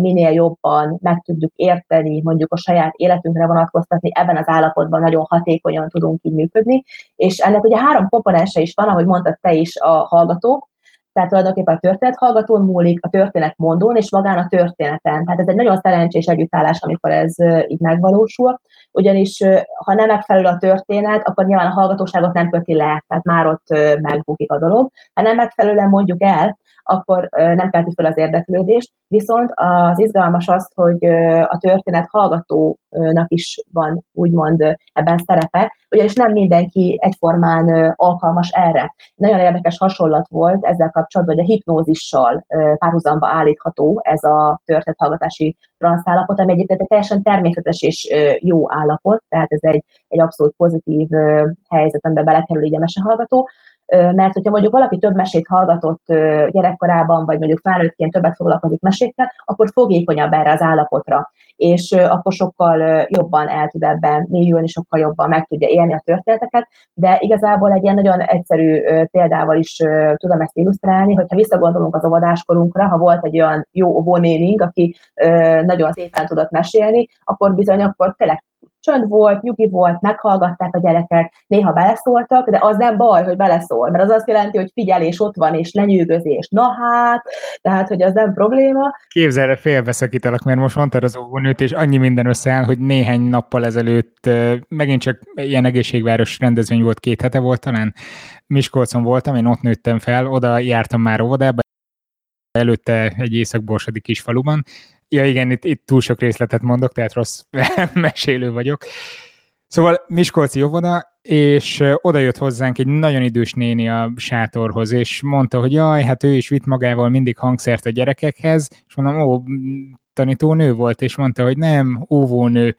S2: minél jobban meg tudjuk érteni, mondjuk a saját életünkre vonatkoztatni, ebben az állapotban nagyon hatékonyan tudunk így működni. És ennek ugye három komponense is van, ahogy mondtad te is a hallgatók, tehát tulajdonképpen a történet hallgatón múlik, a történet mondón, és magán a történeten. Tehát ez egy nagyon szerencsés együttállás, amikor ez így megvalósul, ugyanis ha nem megfelelő a történet, akkor nyilván a hallgatóságot nem köti le, tehát már ott megbukik a dolog. Ha nem megfelelően mondjuk el, akkor nem kelti fel az érdeklődést. Viszont az izgalmas az, hogy a történet hallgatónak is van úgymond ebben szerepe, ugyanis nem mindenki egyformán alkalmas erre. Nagyon érdekes hasonlat volt ezzel kapcsolatban, hogy a hipnózissal párhuzamba állítható ez a történethallgatási transzállapot, ami egyébként egy teljesen természetes és jó állapot, tehát ez egy, egy abszolút pozitív helyzet, amiben belekerül így a mesehallgató, mert hogyha mondjuk valaki több mesét hallgatott gyerekkorában, vagy mondjuk felnőttként többet foglalkozik mesékkel, akkor fogékonyabb erre az állapotra, és akkor sokkal jobban el tud ebben mélyülni, sokkal jobban meg tudja élni a történeteket, de igazából egy ilyen nagyon egyszerű példával is tudom ezt illusztrálni, hogyha visszagondolunk az óvodáskorunkra, ha volt egy olyan jó óvónénink, aki nagyon szépen tudott mesélni, akkor bizony akkor tényleg csönd volt, nyugi volt, meghallgatták a gyerekek, néha beleszóltak, de az nem baj, hogy beleszól, mert az azt jelenti, hogy figyelés ott van, és lenyűgözés. Na hát, tehát, hogy az nem probléma.
S1: Képzelre félbeszakítalak, mert most mondtad az óvónőt, és annyi minden összeáll, hogy néhány nappal ezelőtt megint csak ilyen egészségváros rendezvény volt, két hete volt talán, Miskolcon voltam, én ott nőttem fel, oda jártam már óvodába, előtte egy észak-borsodi kis faluban. Ja igen, itt, itt túl sok részletet mondok, tehát rossz mesélő vagyok. Szóval Miskolci óvoda, és oda jött hozzánk egy nagyon idős néni a sátorhoz, és mondta, hogy jaj, hát ő is vitt magával mindig hangszert a gyerekekhez, és mondom, ó, tanítónő volt, és mondta, hogy nem, óvónő,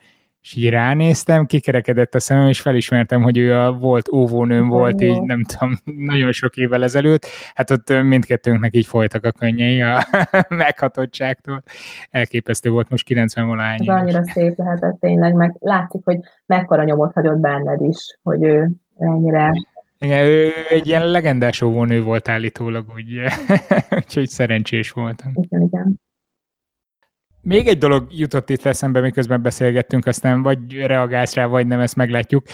S1: és így ránéztem, kikerekedett a szemem, és felismertem, hogy ő a volt óvónőm volt, így nem tudom, nagyon sok évvel ezelőtt. Hát ott mindkettőnknek így folytak a könnyei a meghatottságtól. Elképesztő volt most 90 valány.
S2: Ez annyira szép lehetett tényleg, meg látszik, hogy mekkora nyomot hagyott benned is, hogy ő ennyire
S1: igen, ő egy ilyen legendás óvónő volt állítólag, úgy, úgyhogy szerencsés voltam.
S2: Igen, igen.
S1: Még egy dolog jutott itt eszembe, miközben beszélgettünk, aztán vagy reagálsz rá, vagy nem, ezt meglátjuk.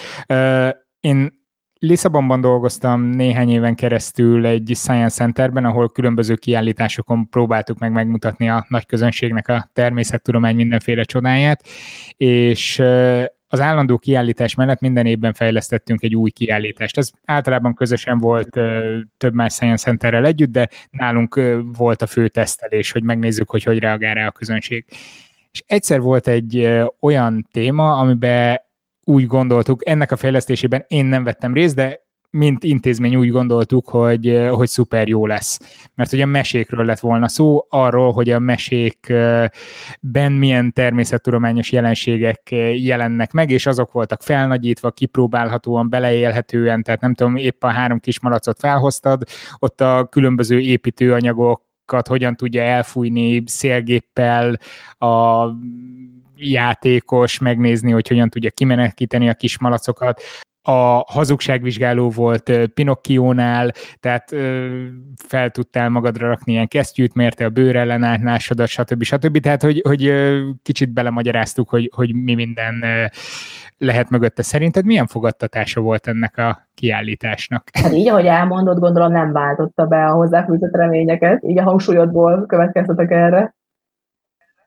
S1: Én Lisszabonban dolgoztam néhány éven keresztül egy Science Centerben, ahol különböző kiállításokon próbáltuk meg megmutatni a nagy közönségnek a természettudomány mindenféle csodáját, és az állandó kiállítás mellett minden évben fejlesztettünk egy új kiállítást. Ez általában közösen volt több más Science Centerrel együtt, de nálunk volt a fő tesztelés, hogy megnézzük, hogy hogy reagál rá a közönség. És egyszer volt egy olyan téma, amiben úgy gondoltuk, ennek a fejlesztésében én nem vettem részt, de mint intézmény úgy gondoltuk, hogy, hogy szuper jó lesz. Mert ugye mesékről lett volna szó, arról, hogy a mesékben milyen természettudományos jelenségek jelennek meg, és azok voltak felnagyítva, kipróbálhatóan, beleélhetően, tehát nem tudom, épp a három kis malacot felhoztad, ott a különböző építőanyagok hogyan tudja elfújni szélgéppel a játékos, megnézni, hogy hogyan tudja kimenekíteni a kis malacokat a hazugságvizsgáló volt Pinocchionál, tehát fel tudtál magadra rakni ilyen kesztyűt, mérte a bőrellenállásodat, stb. stb. Tehát, hogy, hogy kicsit belemagyaráztuk, hogy, hogy mi minden lehet mögötte. Szerinted milyen fogadtatása volt ennek a kiállításnak?
S2: Hát így, ahogy elmondott, gondolom nem váltotta be a hozzáfűzött reményeket, így a hangsúlyodból következtetek erre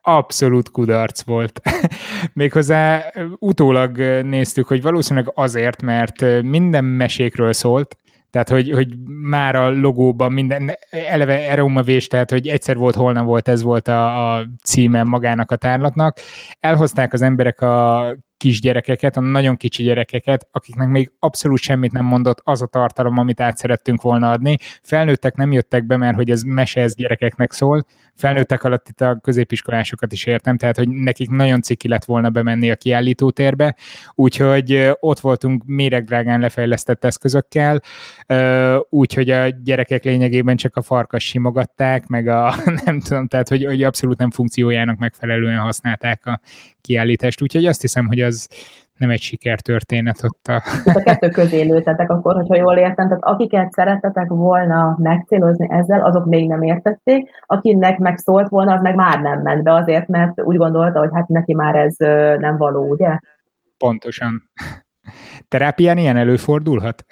S1: abszolút kudarc volt. Méghozzá utólag néztük, hogy valószínűleg azért, mert minden mesékről szólt, tehát, hogy, hogy már a logóban minden, eleve Eromavés, tehát, hogy egyszer volt, hol nem volt, ez volt a, a címe magának a tárlatnak. Elhozták az emberek a kisgyerekeket, a nagyon kicsi gyerekeket, akiknek még abszolút semmit nem mondott az a tartalom, amit át szerettünk volna adni. Felnőttek nem jöttek be, mert hogy ez mese, ez gyerekeknek szól, felnőttek alatt itt a középiskolásokat is értem, tehát hogy nekik nagyon ciki lett volna bemenni a kiállítótérbe, úgyhogy ott voltunk méregdrágán lefejlesztett eszközökkel, úgyhogy a gyerekek lényegében csak a farkas simogatták, meg a nem tudom, tehát hogy, hogy abszolút nem funkciójának megfelelően használták a kiállítást, úgyhogy azt hiszem, hogy az nem egy sikertörténet ott a...
S2: Tehát a kettő közé lőtetek akkor, hogyha jól értem, tehát akiket szerettetek volna megcélozni ezzel, azok még nem értették, akinek megszólt volna, az meg már nem ment be azért, mert úgy gondolta, hogy hát neki már ez nem való, ugye?
S1: Pontosan. Terápián ilyen előfordulhat?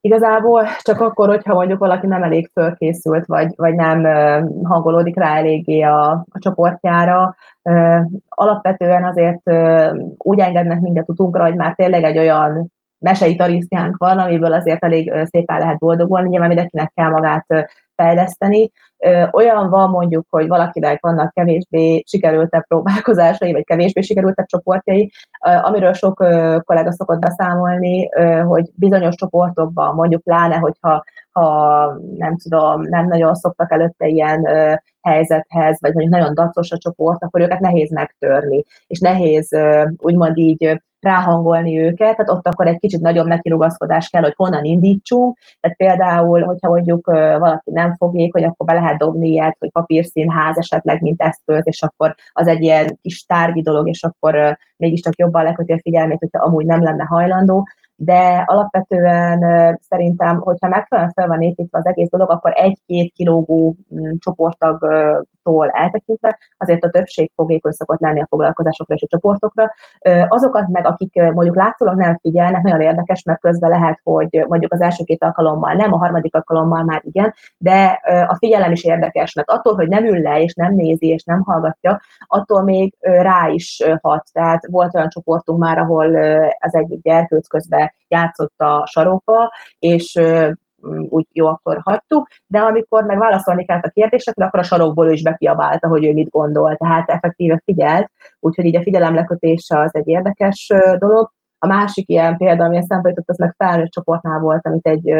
S2: Igazából csak akkor, hogyha mondjuk valaki nem elég fölkészült, vagy, vagy nem hangolódik rá eléggé a, a csoportjára. Alapvetően azért úgy engednek minket utunkra, hogy már tényleg egy olyan mesei tarisztjánk van, amiből azért elég szépen lehet boldogulni, nyilván mindenkinek kell magát fejleszteni. Olyan van mondjuk, hogy valakinek vannak kevésbé sikerültebb próbálkozásai, vagy kevésbé sikerültebb csoportjai, amiről sok kollega szokott beszámolni, hogy bizonyos csoportokban, mondjuk pláne, hogyha ha nem tudom, nem nagyon szoktak előtte ilyen helyzethez, vagy mondjuk nagyon dacos a csoport, akkor őket nehéz megtörni, és nehéz úgymond így ráhangolni őket, tehát ott akkor egy kicsit nagyobb nekirugaszkodás kell, hogy honnan indítsunk, tehát például, hogyha mondjuk valaki nem fogék, hogy akkor be lehet dobni ilyet, hogy papírszínház esetleg, mint eszköz, és akkor az egy ilyen kis tárgyi dolog, és akkor mégiscsak jobban leköti a figyelmét, hogyha amúgy nem lenne hajlandó, de alapvetően szerintem, hogyha megfelelően fel van építve az egész dolog, akkor egy-két kilógó mm, csoporttag attól eltekintve, azért a többség fogékony szokott lenni a foglalkozásokra és a csoportokra. Azokat meg, akik mondjuk látszólag nem figyelnek, nagyon érdekes, mert közben lehet, hogy mondjuk az első két alkalommal nem, a harmadik alkalommal már igen, de a figyelem is érdekes, mert attól, hogy nem ül le, és nem nézi, és nem hallgatja, attól még rá is hat. Tehát volt olyan csoportunk már, ahol az egyik gyerkőc közben játszott a sarokba, és úgy jó, akkor hagytuk, de amikor meg válaszolni kellett a kérdésekre, akkor a sarokból ő is bekiabálta, hogy ő mit gondol, tehát effektíve figyelt, úgyhogy így a figyelemlekötése az egy érdekes dolog. A másik ilyen példa, ami eszembe jutott, az meg felnőtt csoportnál volt, amit egy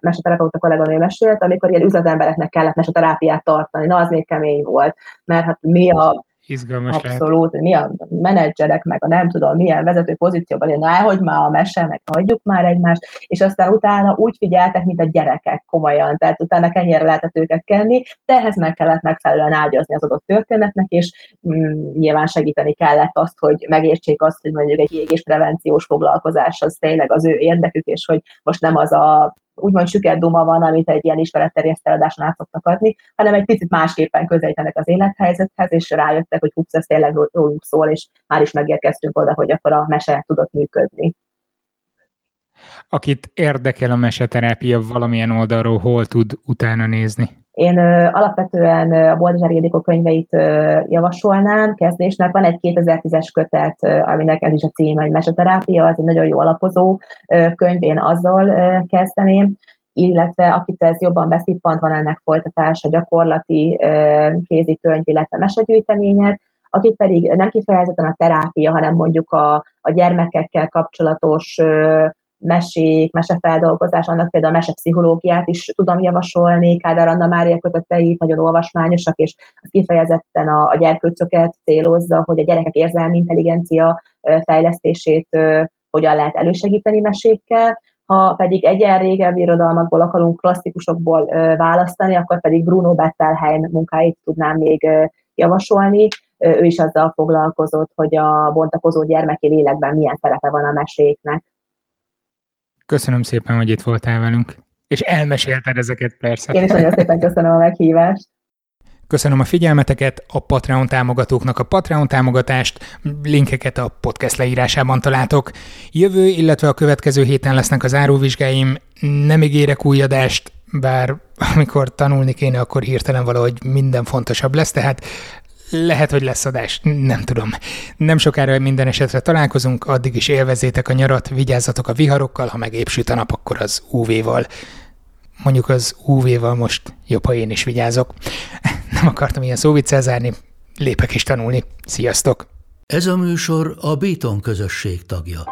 S2: meseterapeuta kolléganő mesélt, amikor ilyen üzletembereknek kellett meseterápiát tartani. Na, az még kemény volt, mert hát mi a
S1: Izgalmas
S2: Abszolút, lehet. mi a menedzserek, meg a nem tudom, milyen vezető pozícióban, én hogy már a mese, meg hagyjuk már egymást, és aztán utána úgy figyeltek, mint a gyerekek komolyan, tehát utána kenyérre lehetett őket kenni, de ehhez meg kellett megfelelően ágyazni az adott történetnek, és mm, nyilván segíteni kellett azt, hogy megértsék azt, hogy mondjuk egy égésprevenciós foglalkozás az tényleg az ő érdekük, és hogy most nem az a úgymond süket duma van, amit egy ilyen ismeretterjesztő adáson át szoktak adni, hanem egy picit másképpen közelítenek az élethelyzethez, és rájöttek, hogy húsz, ez tényleg rólunk szól, és már is megérkeztünk oda, hogy akkor a mese tudott működni.
S1: Akit érdekel a meseterápia valamilyen oldalról, hol tud utána nézni?
S2: Én alapvetően a Boldizsár Ildikó könyveit javasolnám kezdésnek. Van egy 2010-es kötet, aminek ez is a címe, hogy Meseterápia, az egy nagyon jó alapozó könyv, én azzal kezdeném. Illetve akit ez jobban beszippant, van ennek folytatása, gyakorlati kézikönyv, illetve mesegyűjtemények, akik pedig nem kifejezetten a terápia, hanem mondjuk a, a gyermekekkel kapcsolatos ö, mesék, mesefeldolgozás, annak például a mesepszichológiát is tudom javasolni, Kádár Anna Mária köteteit nagyon olvasmányosak, és kifejezetten a, a gyerkőcöket célozza, hogy a gyerekek érzelmi intelligencia fejlesztését hogyan lehet elősegíteni mesékkel, ha pedig egyen régebbi irodalmakból akarunk klasszikusokból választani, akkor pedig Bruno Bettelheim munkáit tudnám még javasolni. Ő is azzal foglalkozott, hogy a bontakozó gyermeki lélekben milyen szerepe van a meséknek.
S1: Köszönöm szépen, hogy itt voltál velünk. És elmesélted ezeket persze.
S2: Én is nagyon szépen köszönöm a meghívást.
S1: Köszönöm a figyelmeteket, a Patreon támogatóknak a Patreon támogatást, linkeket a podcast leírásában találtok. Jövő, illetve a következő héten lesznek az áróvizsgáim, nem ígérek új adást, bár amikor tanulni kéne, akkor hirtelen valahogy minden fontosabb lesz, tehát lehet, hogy lesz adás, nem tudom. Nem sokára minden esetre találkozunk, addig is élvezétek a nyarat, vigyázzatok a viharokkal, ha meg épp a nap, akkor az UV-val. Mondjuk az UV-val most jobb, ha én is vigyázok. Nem akartam ilyen szóviccel zárni, lépek is tanulni. Sziasztok!
S3: Ez a műsor a Béton közösség tagja.